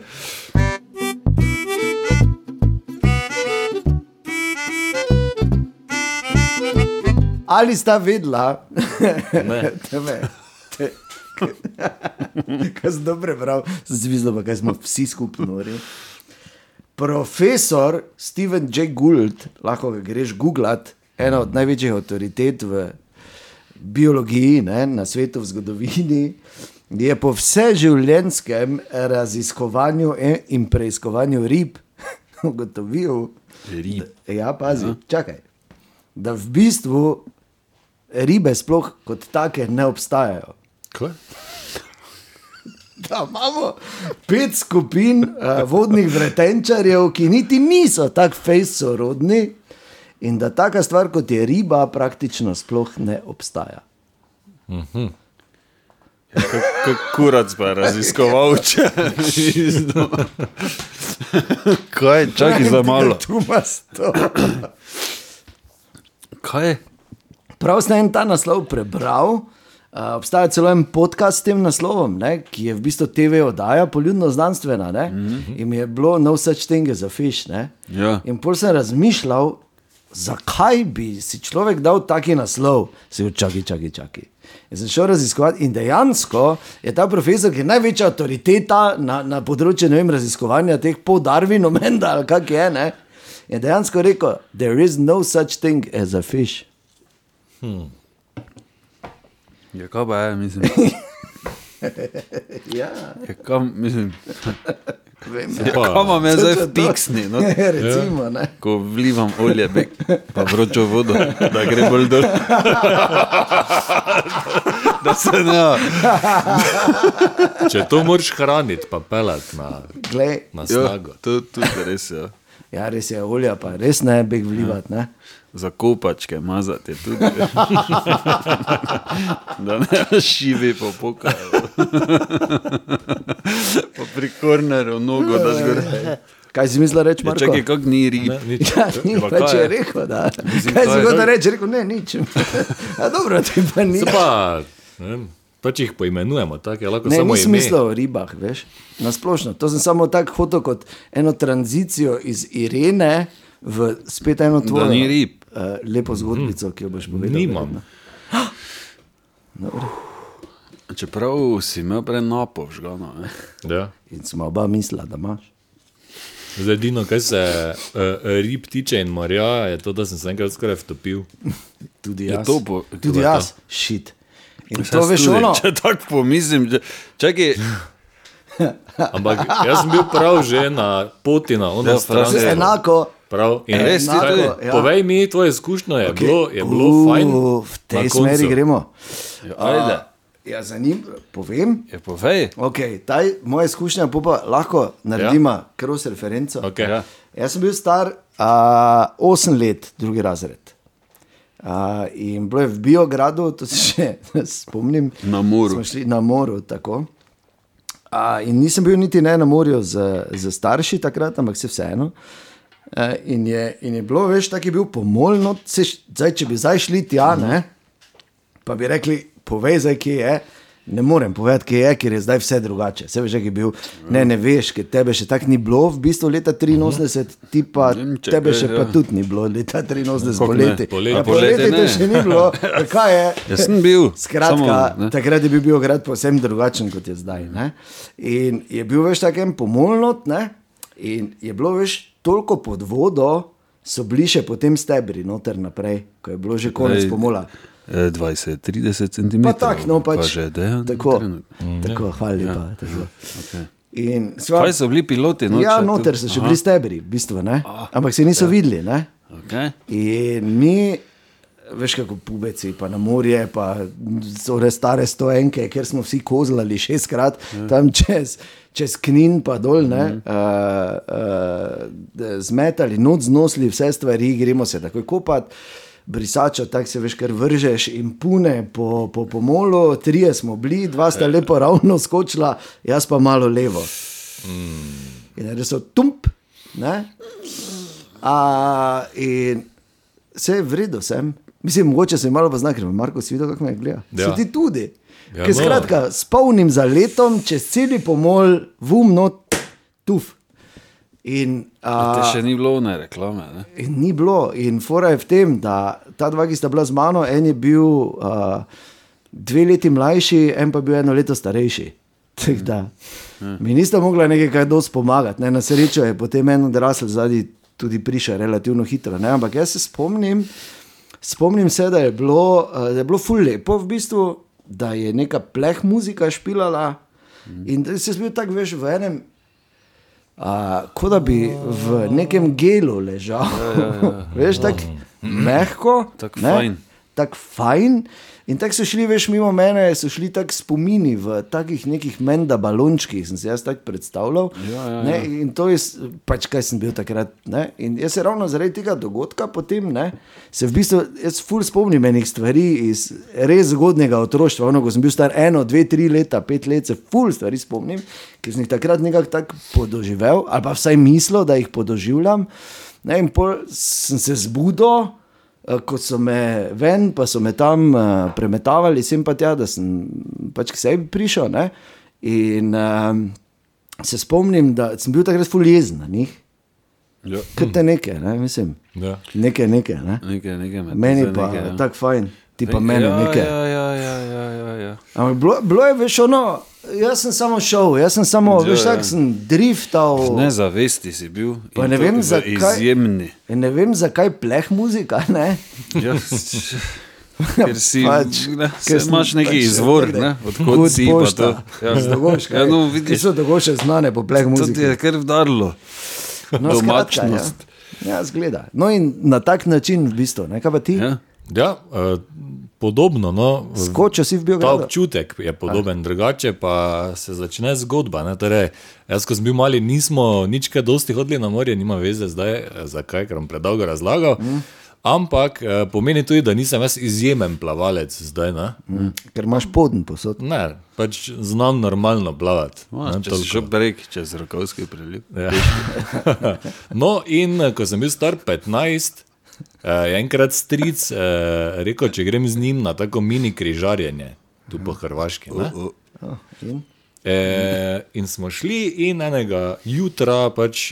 Speaker 3: Ali sta vedela,
Speaker 4: Ne.
Speaker 3: tebe, te, kaj sem dobro prebral, zvizdo pa kaj smo vsi skupaj nori. Profesor Steven J. Gould, lahko ga greš googlat, ena od največjih avtoritet v biologiji, ne, na svetu, v zgodovini, je po vseživljenjskem raziskovanju e- in preiskovanju rib ugotovil,
Speaker 5: Rib.
Speaker 3: ja, pazi, čakaj, da v bistvu ribe sploh kot take ne obstajajo.
Speaker 4: Kaj?
Speaker 3: Da imamo pet skupin uh, vodnih vretenčarjev, ki niti niso tako fejsorodni, in da taka stvar kot je riba praktično sploh ne obstaja.
Speaker 5: Kot kurac pa je raziskoval, če Kaj, čakaj za malo.
Speaker 3: Tu imaš to.
Speaker 5: Kaj?
Speaker 3: Prav sem en ta naslov prebral. Uh, obstaja celo en podcast s tem naslovom, ne, ki je v bistvu TV oddaja, poljudno znanstvena. Mm -hmm. In je bilo no such thing as a fish. Ne.
Speaker 5: Ja.
Speaker 3: In pol sem razmišljal, zakaj bi si človek dal taki naslov, se včaki, čaki, čaki. In sem šel raziskovati, in dejansko je ta profesor, ki je največja avtoriteta na, na področju ne vem, raziskovanja teh podarvin, omenda ali kak je, ne, je dejansko rekel: There is no such thing as a fish.
Speaker 5: Ja, kaj pa je, mislim.
Speaker 3: Ja,
Speaker 5: Ja, kam, mislim.
Speaker 3: vem.
Speaker 5: Ja, kam imam jaz zdaj
Speaker 3: Točno to.
Speaker 5: fiksni? No?
Speaker 3: Recimo, ne.
Speaker 5: Ko vlivam olje, bek, pa vročo vodo, da gre bolj dol. da se ne.
Speaker 4: Če to moraš hraniti, pa pelati na,
Speaker 3: Glej,
Speaker 4: na
Speaker 5: Ja,
Speaker 4: snago.
Speaker 5: to tudi res je. Ja.
Speaker 3: ja, res je olja, pa res ne bi vlivati. Ne.
Speaker 5: Za kopačke mazati je tudi. da ne šivi po pokaju. Pa pri korneru, nogo, da zgoraj.
Speaker 3: Kaj si mislil reči, Marko?
Speaker 5: Čakaj, kako ni rib.
Speaker 4: Ne, nič.
Speaker 3: Ja, ni,
Speaker 5: Pa kaj
Speaker 3: je rekel, da.
Speaker 5: Mislim,
Speaker 3: Kaj si
Speaker 5: je?
Speaker 3: hotel reči? Rekel, ne, nič. A dobro, ti pa ni.
Speaker 4: Se pa, ne vem, pač jih poimenujemo, tako je lahko
Speaker 3: Ne,
Speaker 4: samo ime.
Speaker 3: mislil o ribah, veš, na splošno. To sem samo tako hotel kot eno tranzicijo iz Irene v spet eno tvojo. Uh, lepo zgodbico, ki jo boš povedal.
Speaker 4: Nimam.
Speaker 3: verjetno.
Speaker 5: Čeprav si imel prej napo vžgano. ne.
Speaker 4: Ja.
Speaker 3: In smo oba mislila, da imaš.
Speaker 4: Zdaj, edino, kar se uh, rib tiče in morja, je to, da sem se enkrat skoraj vtopil.
Speaker 3: Tudi
Speaker 5: Je
Speaker 3: jaz.
Speaker 5: to po-
Speaker 3: Tudi
Speaker 4: je
Speaker 3: jaz, šit. In to
Speaker 5: Jaz
Speaker 3: veš
Speaker 5: tudi,
Speaker 3: ono.
Speaker 5: Če tako pomislim, če- čakaj,
Speaker 4: Ampak jaz sem bil prav že na poti na ono
Speaker 5: Ja,
Speaker 4: stran.
Speaker 5: prav si.
Speaker 3: Enako.
Speaker 4: Prav. In
Speaker 5: Res, ti
Speaker 4: kaj-
Speaker 5: tudi?
Speaker 3: Ja.
Speaker 4: Povej mi, tvoje izkušnje je okay. bilo, je bilo
Speaker 3: Uh,
Speaker 4: fajn.
Speaker 3: V tej smeri gremo.
Speaker 5: ajde.
Speaker 3: A, Ja, za njim povem.
Speaker 5: je povej.
Speaker 3: Okay, taj, moja izkušnja pa, lahko naredimo ja. cross referenco.
Speaker 4: Okay.
Speaker 5: Ja.
Speaker 3: Jaz sem bil star uh, 8 let, drugi razred. Uh, in bilo je v Biogradu, to se še spomnim.
Speaker 5: Na moru.
Speaker 3: Smo šli na moru. Tako. Uh, in nisem bil niti ne na morju z, z starši takrat, ampak se vseeno. Uh, in, je, in je bilo, veš, tako je bil pomolno, se, zdaj, če bi zdaj šli tja, ne, pa bi rekli, povej zdaj, kje je. Ne morem povedati, kje je, ker je zdaj vse drugače. Se veš, ki je bil, ne, ne veš, ker tebe še tako ni bilo, v bistvu leta 83, ti pa
Speaker 5: Vem, čakaj,
Speaker 3: tebe še pa
Speaker 5: ja.
Speaker 3: tudi ni bilo, leta 83
Speaker 5: Kako ne?
Speaker 3: poleti.
Speaker 4: Poleti.
Speaker 3: Ja,
Speaker 5: poleti
Speaker 3: poleti še ni bilo, kaj je?
Speaker 5: Jaz sem bil.
Speaker 3: Skratka,
Speaker 5: samo, ne.
Speaker 3: takrat je bil Beograd povsem drugačen kot je zdaj. Ne? In je bil več takem pomolnot, ne? In je bilo več toliko pod vodo, so bili še potem stebri, noter naprej, ko je bilo že konec
Speaker 5: Ej,
Speaker 3: pomola.
Speaker 5: eh, 20-30 cm.
Speaker 3: Pa tako, no pač.
Speaker 5: Pa že dejan.
Speaker 3: tako,
Speaker 5: trenutno.
Speaker 3: tako, hvala lepa. Ja.
Speaker 5: Okay.
Speaker 3: In sva,
Speaker 5: Kaj so bili piloti? No,
Speaker 3: ja, noter so še
Speaker 5: Aha,
Speaker 3: bili stebri, v bistvu, ne? ampak se niso videli. Ne?
Speaker 5: Okay.
Speaker 3: In mi, veš, kako pubeci, pa na morje, pa so res stare stoenke, ker smo vsi kozlali šestkrat ja. tam čez, čez Knin, pa dol, ne,
Speaker 5: Mhm.
Speaker 3: uh, uh, zmetali, noč znosili vse stvari, gremo se takoj kopati. Brisača, tako se veš, kar vržeš in pune po, po pomolu, trije smo bili, dva sta lepo ravno skočila, jaz pa malo levo. In res so tump, ne? A, in vse je vredno, sem. Mislim, mogoče se malo pozna, ker Marko si videl, kako me gleda. Ja. Si ti tudi.
Speaker 4: Ja,
Speaker 3: ker,
Speaker 4: no.
Speaker 3: skratka, s polnim zaletom, čez celi pomol, vumno, tuf. In, a,
Speaker 5: Te še ni bilo ne reklame. Ne?
Speaker 3: in ni bilo. In fora je v tem, da ta dva, ki sta bila z mano, en je bil uh, dve leti mlajši, en pa je bil eno leto starejši. Tako da, mi nista mogla nekaj kaj dosti pomagati. Ne? Na srečo je potem en odrasel zadnji tudi prišel relativno hitro. Ne? Ampak jaz se spomnim, spomnim se, da je bilo, uh, da je bilo ful lepo v bistvu, da je neka pleh muzika špilala in da si bil tako veš v enem. Uh, kot da bi v nekem gelu ležal. Ja, ja, ja. Veš, tako mehko,
Speaker 5: Tako fajn.
Speaker 3: Tako fajn. In tako so šli, veš, mimo mene, so šli tako spomini v takih nekih menda balončkih, sem si jaz tako predstavljal.
Speaker 5: Ja, ja,
Speaker 3: ne,
Speaker 5: ja.
Speaker 3: in to je, pač kaj sem bil takrat. Ne, in jaz se ravno zaradi tega dogodka potem, ne, se v bistvu, jaz ful spomnim enih stvari iz res zgodnega otroštva. Ono, ko sem bil star eno, dve, tri leta, pet let, se ful stvari spomnim, ki sem jih takrat nekako tako podoživel, ali pa vsaj mislil, da jih podoživljam. Ne, in pol sem se zbudil. Eh, Ko so me ven, pa so me tam uh, premetavali, sem pa tja, da sem pač k sebi prišel. Ne? In um, se spomnim, da sem bil takrat ful jezen na njih,
Speaker 5: Ja.
Speaker 3: kot te nekaj, ne? mislim,
Speaker 4: Ja.
Speaker 3: nekaj, nekaj. Ne?
Speaker 5: Nekaj, nekaj med
Speaker 3: Meni pa
Speaker 5: nekaj, ja.
Speaker 3: tako fajn, ti pa meni
Speaker 5: ja,
Speaker 3: nekaj.
Speaker 5: Ja, ja, ja, ja, ja, ja.
Speaker 3: Ampak bilo, bilo je veš ono, jaz sem samo šel, jaz sem samo,
Speaker 5: Ja,
Speaker 3: veš,
Speaker 5: ja.
Speaker 3: tako sem driftal.
Speaker 5: Nezavesti si bil.
Speaker 3: Pa ne vem, zakaj.
Speaker 5: Izjemni.
Speaker 3: Ne vem, zakaj pleh muzika, ne?
Speaker 5: Ja, ker si
Speaker 3: Pač,
Speaker 5: ne,
Speaker 3: ker
Speaker 5: imaš neki
Speaker 3: pač
Speaker 5: izvor, ne,
Speaker 3: Good
Speaker 5: si pa
Speaker 3: pošta.
Speaker 5: to. Ja,
Speaker 3: Dogoška,
Speaker 5: ja, no,
Speaker 3: Ki
Speaker 5: vidiš,
Speaker 3: so dogoše znane po pleh
Speaker 5: to ti
Speaker 3: muzike.
Speaker 5: je kar vdarlo.
Speaker 3: No, skratka,
Speaker 5: Domačnost.
Speaker 3: Ja, ja zgleda. No in na tak način, v bistvu, ne, kaj pa ti? Ja.
Speaker 5: Ja?
Speaker 4: Eh, podobno. No,
Speaker 3: Skočil si v
Speaker 4: Ta
Speaker 3: Beogradu.
Speaker 4: občutek je podoben, drugače pa se začne zgodba. Ne? Torej, jaz, ko sem bil mali, nismo nič kaj dosti hodili na morje, nima veze zdaj, eh, zakaj, ker bom predolgo razlagal. Mm. Ampak eh, pomeni tudi, da nisem jaz izjemen plavalec zdaj. Ne,
Speaker 3: Ker imaš poden posod.
Speaker 4: ne pač znam normalno plavati. Toliko.
Speaker 5: šel brek čez rokovski priliv.
Speaker 4: Ja. no, in eh, ko sem bil star 15, je enkrat stric eh, rekel, če grem z njim na tako mini križarjenje, tu po Hrvaški. Ne?
Speaker 3: Oh, in?
Speaker 4: E, in smo šli, in enega jutra, pač,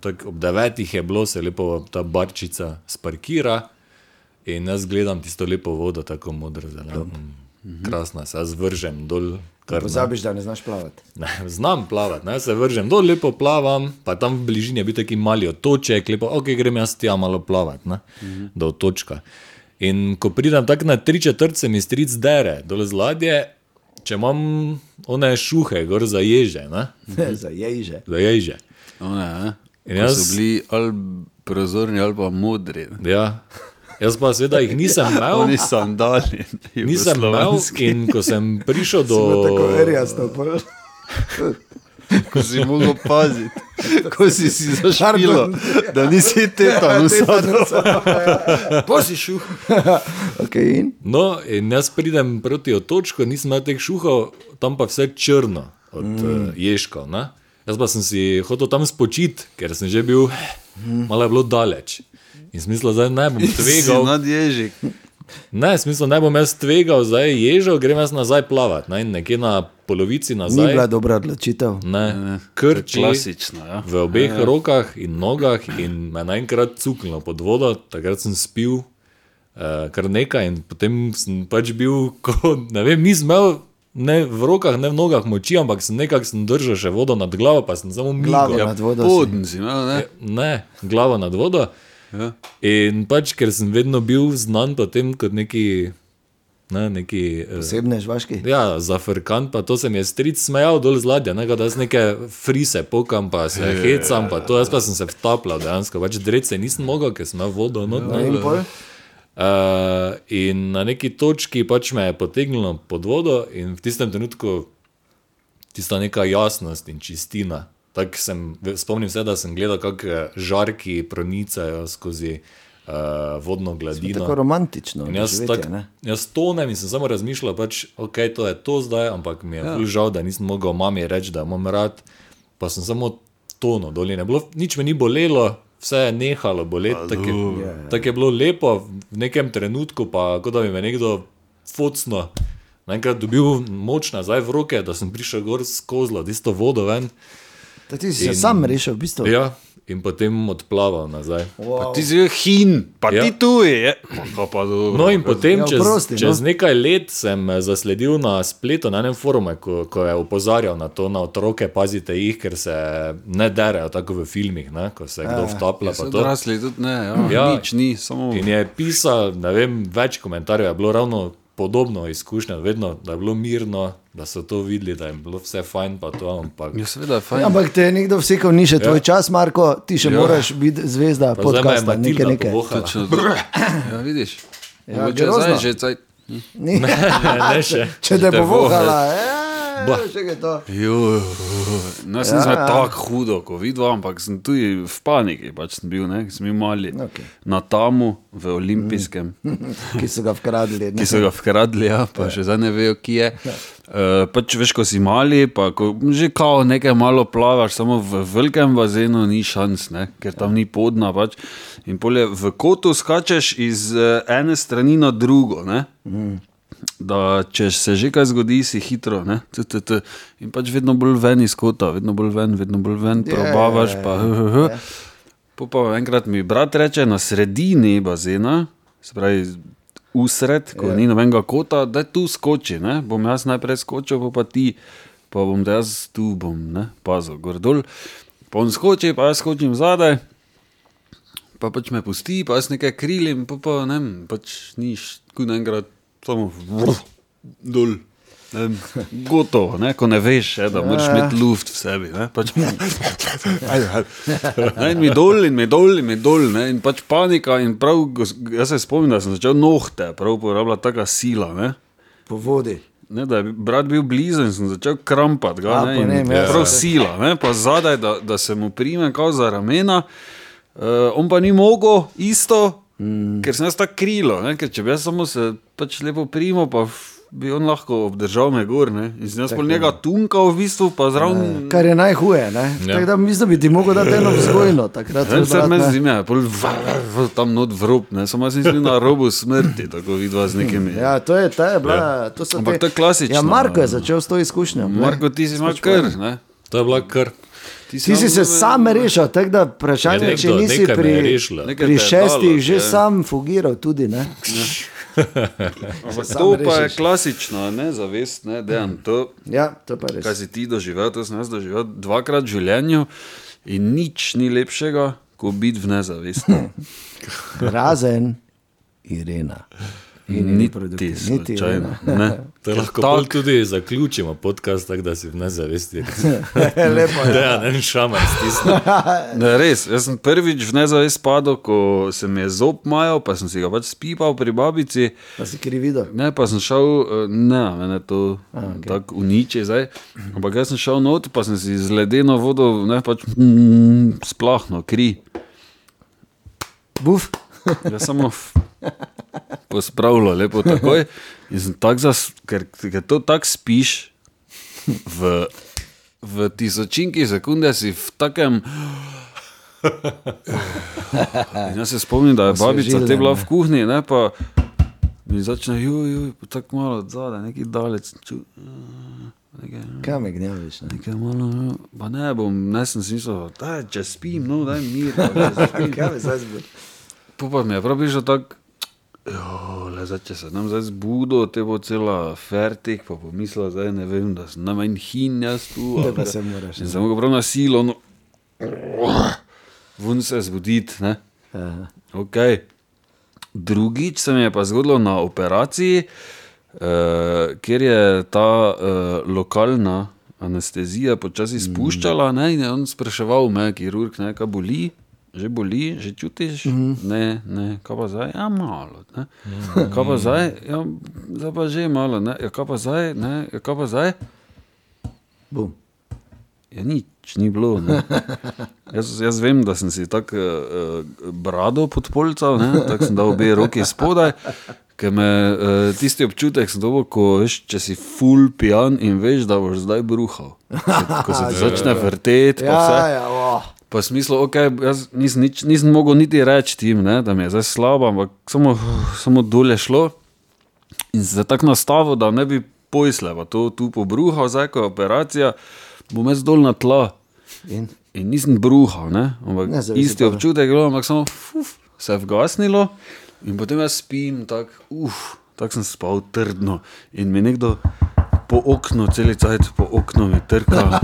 Speaker 4: tak ob devetih je bilo, se lepo ta barčica sparkira, in jaz gledam tisto lepo vodo, tako modro zeleno. Mm, Krasna, se jaz vržem dol. Kar,
Speaker 3: Pozabiš, da ne znaš plavati.
Speaker 4: ne, znam plavati, ne, se vržem dol, lepo plavam, pa tam v bližini je bil taki mali otoček, lepo, ok, grem jaz tja malo plavati, ne, do otočka. In ko pridem tako na tri četrt, se mi stric dere dol z ladje, če imam one šuhe, gor za ježe, ne,
Speaker 3: Za ježe.
Speaker 4: za ježe.
Speaker 5: One,
Speaker 4: jaz-
Speaker 5: so bili ali prozorni ali pa modri. ne.
Speaker 4: Ja. Jaz pa seveda jih nisem imel,
Speaker 5: Oni sandali.
Speaker 4: nisem imel in ko sem prišel do...
Speaker 3: Tako verjasto. pol.
Speaker 5: Ko si mogel paziti, ko si si
Speaker 3: Pardon.
Speaker 5: da nisi tetanusa.
Speaker 3: Pa si šuh. okay, in?
Speaker 4: No, in jaz pridem proti otočku, nisem imel teh šuhov, tam pa vse črno od mm. uh, ježkov. Jaz pa sem si hotel tam spočiti, ker sem že bil, malo je bilo daleč. In smisel, da ne bom tvegal.
Speaker 5: Nad ježik.
Speaker 4: Ne, smisel, ne bom jaz tvegal, zdaj ježo, grem jaz nazaj plavati. Ne? Nekje na polovici
Speaker 3: Ni
Speaker 4: nazaj.
Speaker 3: bila dobra odločitev.
Speaker 4: Ne, krči
Speaker 5: Klasično, ja.
Speaker 4: v obeh ja. rokah in nogah, in me naenkrat cuknilo pod vodo, takrat sem spil uh, kar nekaj, in potem sem pač bil, ko, ne vem, nisem imel ne v rokah, ne v nogah moči, ampak sem nekako sem držal še vodo nad glavo, pa sem samo
Speaker 3: Glavo
Speaker 4: migal.
Speaker 3: nad vodo. si.
Speaker 5: Poden si imel, ne?
Speaker 4: Ne, glavo nad vodo.
Speaker 5: Ja.
Speaker 4: In pač, ker sem vedno bil znan potem kot neki. Ne, neki eh,
Speaker 3: Posebne žvaški.
Speaker 4: Ja, za frkant, pa to se mi je stric smejal dol z ladja, ne, da jaz neke frise pokam, pa se hecam, pa to jaz pa sem se vtapljal dejansko, pač drece nisem mogel, ker sem imel vodo not.
Speaker 3: No,
Speaker 4: ne.
Speaker 3: in pol?
Speaker 4: Uh, in na neki točki pač me je potegnilo pod vodo, in v tistem trenutku tista neka jasnost in čistina. Tak sem, spomnim se, da sem gledal, kako žarki pronicajo skozi uh, vodno gladino.
Speaker 3: Tako romantično.
Speaker 4: In jaz,
Speaker 3: doživetje,
Speaker 4: tak,
Speaker 3: ne?
Speaker 4: jaz tonem in sem samo razmišljal, pač, ok, to je to zdaj, ampak mi je ja. žal, da nisem mogel mami reči, da imam rad. Pa sem samo tonil dol in je bilo, nič me ni bolelo, vse je nehalo boleti. Tako je, tak je bilo lepo, v nekem trenutku pa, kot da bi me nekdo focno. Naenkrat dobil moč nazaj v roke, da sem prišel gor skozi tisto vodo ven.
Speaker 3: Da ti si se sam rešil, v bistvu.
Speaker 4: Ja, in potem odplaval nazaj.
Speaker 3: Wow.
Speaker 5: Ti si hin, pa
Speaker 4: Ja.
Speaker 5: ti tu je. Pa, pa, dobro.
Speaker 4: No, in potem,
Speaker 3: Ja,
Speaker 4: čez,
Speaker 3: oprosti, no.
Speaker 4: čez nekaj let, sem eh, zasledil na spletu, na enem forumu, ko, ko je opozarjal na to, na otroke, pazite jih, ker se ne derejo tako v filmih, ne, ko se kdo vtaplja. pa
Speaker 5: So
Speaker 4: to.
Speaker 5: odrasli tudi ne, ja,
Speaker 4: Ja.
Speaker 5: ja. nič ni, samo
Speaker 4: In je pisal, ne vem, več komentarjev, je bilo ravno podobno izkušnja, vedno, da je bilo mirno, da so to videli, da je bilo vse fajn, pa to, ampak
Speaker 5: Ja, seveda, fajn.
Speaker 3: Ja, ampak te je nekdo vsekal, ni še tvoj čas, Marko, ti še
Speaker 5: Ja.
Speaker 3: moraš biti zvezda
Speaker 4: zdaj
Speaker 3: podcasta, nekaj, nekaj.
Speaker 5: to. Ja, vidiš.
Speaker 3: Ja,
Speaker 5: zdaj že caj.
Speaker 3: Ni.
Speaker 4: Ne, ne še.
Speaker 3: Če te bo vohala, ja,
Speaker 5: sem
Speaker 3: Ja,
Speaker 5: ja,
Speaker 3: ja.
Speaker 5: tako hudo, ko videl, ampak sem tudi v paniki, pač sem bil, ne, sem bil mali
Speaker 3: Okej.
Speaker 5: na tamu v olimpijskem.
Speaker 3: Ki so ga vkradli. ne.
Speaker 5: ki so ga vkradli, ja, pa še zdaj ne vejo, ki je. Uh, pač veš, ko si mali, pa ko že kao nekaj malo plavaš, samo v velikem bazenu ni šans, ne, ker tam ni podna. Pač. In polje v kotu skačeš iz uh, ene strani na drugo. Ne. Da, če se že kaj zgodi, si hitro. ne, t, t, t. In pač vedno bolj ven iz kota, vedno bolj ven, vedno bolj ven,
Speaker 3: Ja,
Speaker 5: probavaš.
Speaker 3: ja,
Speaker 5: Pa, h, h, h. Po pa enkrat mi brat reče na sredini bazena, se pravi usred, ko
Speaker 3: Ja.
Speaker 5: ni nobenega kota, da tu skoči. Ne? Bom jaz najprej skočil, pa, pa ti, pa bom da jaz tu bom, ne? pazil, gor dol. Pa on skoči, pa jaz skočim zadaj. Pa pač me pusti, pa jaz nekaj krilim, pa, pa ne pač niš, kuj naenkrat samo dol. Ne Gotovo, ne? ko ne veš, je, da moraš imeti luft v sebi. Ne? Pač. Ne, in mi dol, in mi dol, in mi dol, ne? in pač panika. In prav, jaz se spomnim, da sem začel nohte, prav uporabljati taka sila. Ne?
Speaker 3: Po vodi.
Speaker 5: Ne, da je brat bil blizu in sem začel krampati. Ga, ne, in
Speaker 3: ne ja.
Speaker 5: prav sila, ne, pa zadaj, da, da se mu prime kao za ramena. Uh, on pa ni mogel isto, Mm. Ker sem jaz tako krilo, ne? ker če bi jaz samo se pač lepo primo, pa bi on lahko obdržal me gor. Ne? In sem jaz pol njega tunkal v bistvu, pa zraven.
Speaker 3: Kar je najhuje. Ja. Tako da mislim, da bi ti mogel dati eno vzgojno. Takrat,
Speaker 5: Ne, vse
Speaker 3: brat,
Speaker 5: me
Speaker 3: ne.
Speaker 5: zime, pol v, v, tam not v rob, ne, samo jaz nisem na robu smrti, tako vidva z nekimi.
Speaker 3: Ja, to je, ta je bila, to so
Speaker 5: Ampak
Speaker 3: te,
Speaker 5: to je klasično.
Speaker 3: Ja, Marko je začel s to izkušnjo. ne.
Speaker 5: Marko, ti si imel kar, ne?
Speaker 4: To je bila kar.
Speaker 3: Ti si se sam rešil, tako da vprašanje,
Speaker 4: Ja,
Speaker 3: je, če
Speaker 4: nekdo-
Speaker 3: nisi
Speaker 4: je
Speaker 3: pri, pri
Speaker 5: je
Speaker 3: šestih
Speaker 5: dalo,
Speaker 3: že
Speaker 5: ja.
Speaker 3: sam fugiral tudi. Ne? Sam
Speaker 5: to pa je klasično, ne, zavest, ne, dejan. To,
Speaker 3: Ja, to pa je
Speaker 5: kaj
Speaker 3: res.
Speaker 5: si ti doživel, to sem jaz doživel dvakrat v življenju in nič ni lepšega, kot biti v nezavesti.
Speaker 3: Razen Irena. In
Speaker 5: Niti
Speaker 3: produkti, niti
Speaker 5: slučajno. Ne.
Speaker 4: To lahko
Speaker 5: tak-
Speaker 4: tudi zaključimo podcast, tako da si v nezavesti.
Speaker 3: Lepo je.
Speaker 4: Ja, ne šamar stisne.
Speaker 5: Ne, res, jaz sem prvič v nezavest padel, ko se mi je zob majal, pa sem si ga pač spipal pri babici.
Speaker 3: Pa si kri videl.
Speaker 5: Ne, pa sem šel, eh, ne, mene to okay. tako uniči zdaj. Ampak jaz sem šel not, pa sem si z ledeno vodo, ne pač mm, splahno, kri.
Speaker 3: Buf.
Speaker 5: Ja, samo pospravilo, lepo takoj. In sem tak zas, ker, ker to tako spiš, v, v tisočinki sekunde si v takem. In jaz se spomnim, da je babica
Speaker 3: Osvežilne,
Speaker 5: te bila v kuhinji, ne pa mi začne, juj, juj, pa tako malo od zadaj, neki dalec. Ču, nekaj,
Speaker 3: Kaj me gnjaviš? Ne?
Speaker 5: nekaj malo, no, pa ne bom, ne sem si mislil, da če spim, no, daj mir. pa če spim."
Speaker 3: Kaj me zdaj zbudi?
Speaker 5: Po pa mi je prav prišlo tako, "Jo, le zdaj, če se nam zdaj zbudo, te bo cela fertik, pa pomislil, zdaj ne vem, da sem nam en hin jaz tu.
Speaker 3: Pa
Speaker 5: da-
Speaker 3: se moraš,
Speaker 5: In sem mogel prav na silo, no, vun se zbuditi, ne.
Speaker 3: Aha.
Speaker 5: Okay. Drugič se mi je pa zgodilo na operaciji, uh, kjer je ta uh, lokalna anestezija počasi spuščala. Ne, in je on spraševal me, kirurg, ne, kaj boli. Že boli, že čutiš, mm ne, ne, kaj pa zdaj, ja, malo. Ne. Kaj pa zdaj, ja, zdaj pa že malo, ne, ja, kaj pa zdaj, ne, ja, kaj pa zdaj.
Speaker 3: Bum.
Speaker 5: Ja, nič ni bilo. ne. Jaz, jaz vem, da sem si tako uh, brado podpolcal, tako sem dal obe roki spodaj. Ker me uh, tisti občutek dobil, ko veš, če si full pijan in veš, da boš zdaj bruhal. Ko- se ti začne vrteti, pa vse.
Speaker 3: Ja, ja, oh.
Speaker 5: Pa smislu, okay, jaz nisem, nič, nisem mogel niti reči tim, ne, da mi je zdaj slabo, ampak samo, samo dolje šlo. In se tako nastavil, da ne bi pojsle, pa to tu pobruhal, zdaj ko je operacija, bom jaz dol na tla.
Speaker 3: In?
Speaker 5: In nisem bruhal, ne, ampak
Speaker 3: Ne,
Speaker 5: isti
Speaker 3: ne.
Speaker 5: občutek je bilo, ampak samo fuf, se je vgasnilo in potem jaz spim, tako uf, tako sem spal trdno in mi nekdo po oknu, celice po oknu mi trka.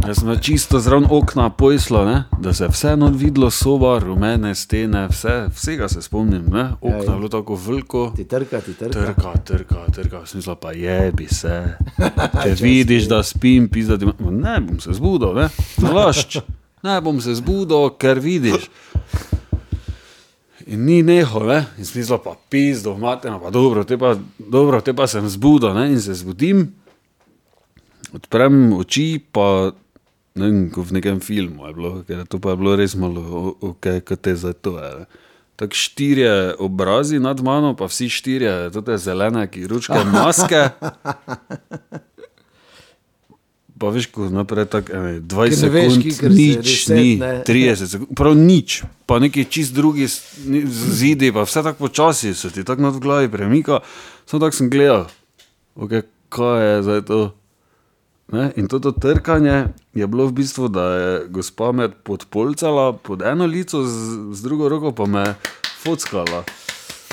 Speaker 5: Jaz sem čisto zraven okna pojslo, ne? da se je vseeno videlo, soba, rumene stene, vse, vsega se spomnim. Ne? Okno
Speaker 3: Ja,
Speaker 5: je
Speaker 3: ja.
Speaker 5: bilo tako veliko.
Speaker 3: Ti trka, ti trka.
Speaker 5: Trka, trka, trka, smisla pa jebi se. Če vidiš, da spim, pizda. Ma, Ne bom se zbudil, ne, lašč. Ne bom se zbudil, ker vidiš. In ni neho, ne? in smisla pa pizdo, materno, pa dobro, te pa, dobro, te pa sem zbudil, ne? in se zbudim, odprem oči, pa ne vem, kot v nekem filmu je bilo, ker to pa je bilo res malo, o- ok, kot te za to. Tako štirje obrazi nad mano, pa vsi štirje, te zelene, kirurške maske. Pa veš, ko naprej tako ene, 20
Speaker 3: Ker ne veš,
Speaker 5: sekund, nič
Speaker 3: reset,
Speaker 5: ni,
Speaker 3: ne.
Speaker 5: 30 sekund, prav nič, pa neki čist drugi zidi, pa vse tako počasi se ti tako nad glavi premika. Samo tako sem gledal, okay, kaj je zdaj to. Ne? In to trkanje je bilo v bistvu, da je gospa me podpolcala pod eno lico, z, z drugo roko pa me fockala.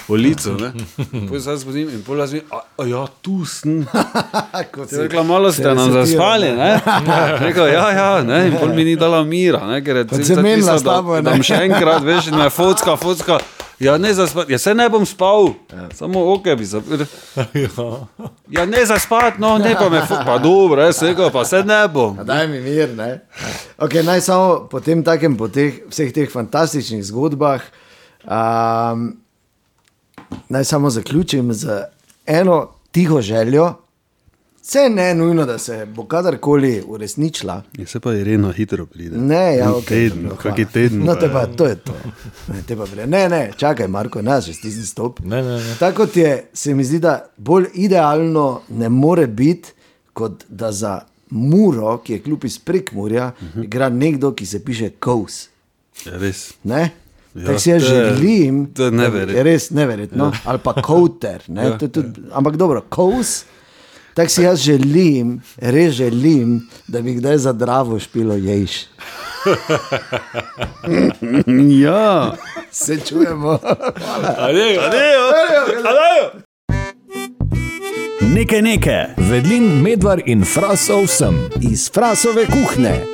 Speaker 5: Po licu, ne. Potem se jaz zbudim in pol mi, a, ja, tu sem.
Speaker 3: Kot
Speaker 5: Je rekla, malo ste nam zaspali, ne? Rekel, ja, ja, ne, in pol mi ni dala mira, ne, ker je
Speaker 3: Pa
Speaker 5: cel
Speaker 3: se
Speaker 5: cajt
Speaker 3: menila
Speaker 5: mislila,
Speaker 3: s tabo,
Speaker 5: bom še enkrat, veš, in me focka, focka. Ja, ne zaspati, ja, se ne bom spal, samo oke bi zapir. Ja, ne zaspati, no, ne pa me, pa dobro, jaz rekel, pa se ne bom.
Speaker 3: A Daj mi mir. ne. Okay, naj samo po tem takem, po teh, vseh teh fantastičnih zgodbah, um, naj samo zaključim z eno tiho željo, Vse ne nujno, da se bo kadarkoli uresničila.
Speaker 5: Je se pa Irena hitro pride.
Speaker 3: Ne, ja, okay,
Speaker 5: teden, kaki teden.
Speaker 3: No, te pa, to je to. Ne, te pa prije. ne, ne, čakaj, Marko, ne, že stisni stop.
Speaker 4: Ne, ne, ne.
Speaker 3: Tako kot je, se mi zdi, da bolj idealno ne more biti, kot da za Muro, ki je kljub iz Prekmurja, uh -huh. igra nekdo, ki se piše Kous.
Speaker 5: Ja, res.
Speaker 3: Ne?
Speaker 5: Ja,
Speaker 3: Tako si jaz želim,
Speaker 5: to je neverjetno.
Speaker 3: je res neverjetno, ja. ali pa kouter. Ne,
Speaker 5: Ja,
Speaker 3: ja, tudi, ampak dobro, kous. Tako si jaz želim, res želim, da bi kdaj za dravo špilo ješ.
Speaker 5: Ja.
Speaker 3: Se čujemo.
Speaker 4: Adejo.
Speaker 2: Nekaj nekaj. Vedlin, medvar in frasov sem.
Speaker 3: Iz frasove kuhne.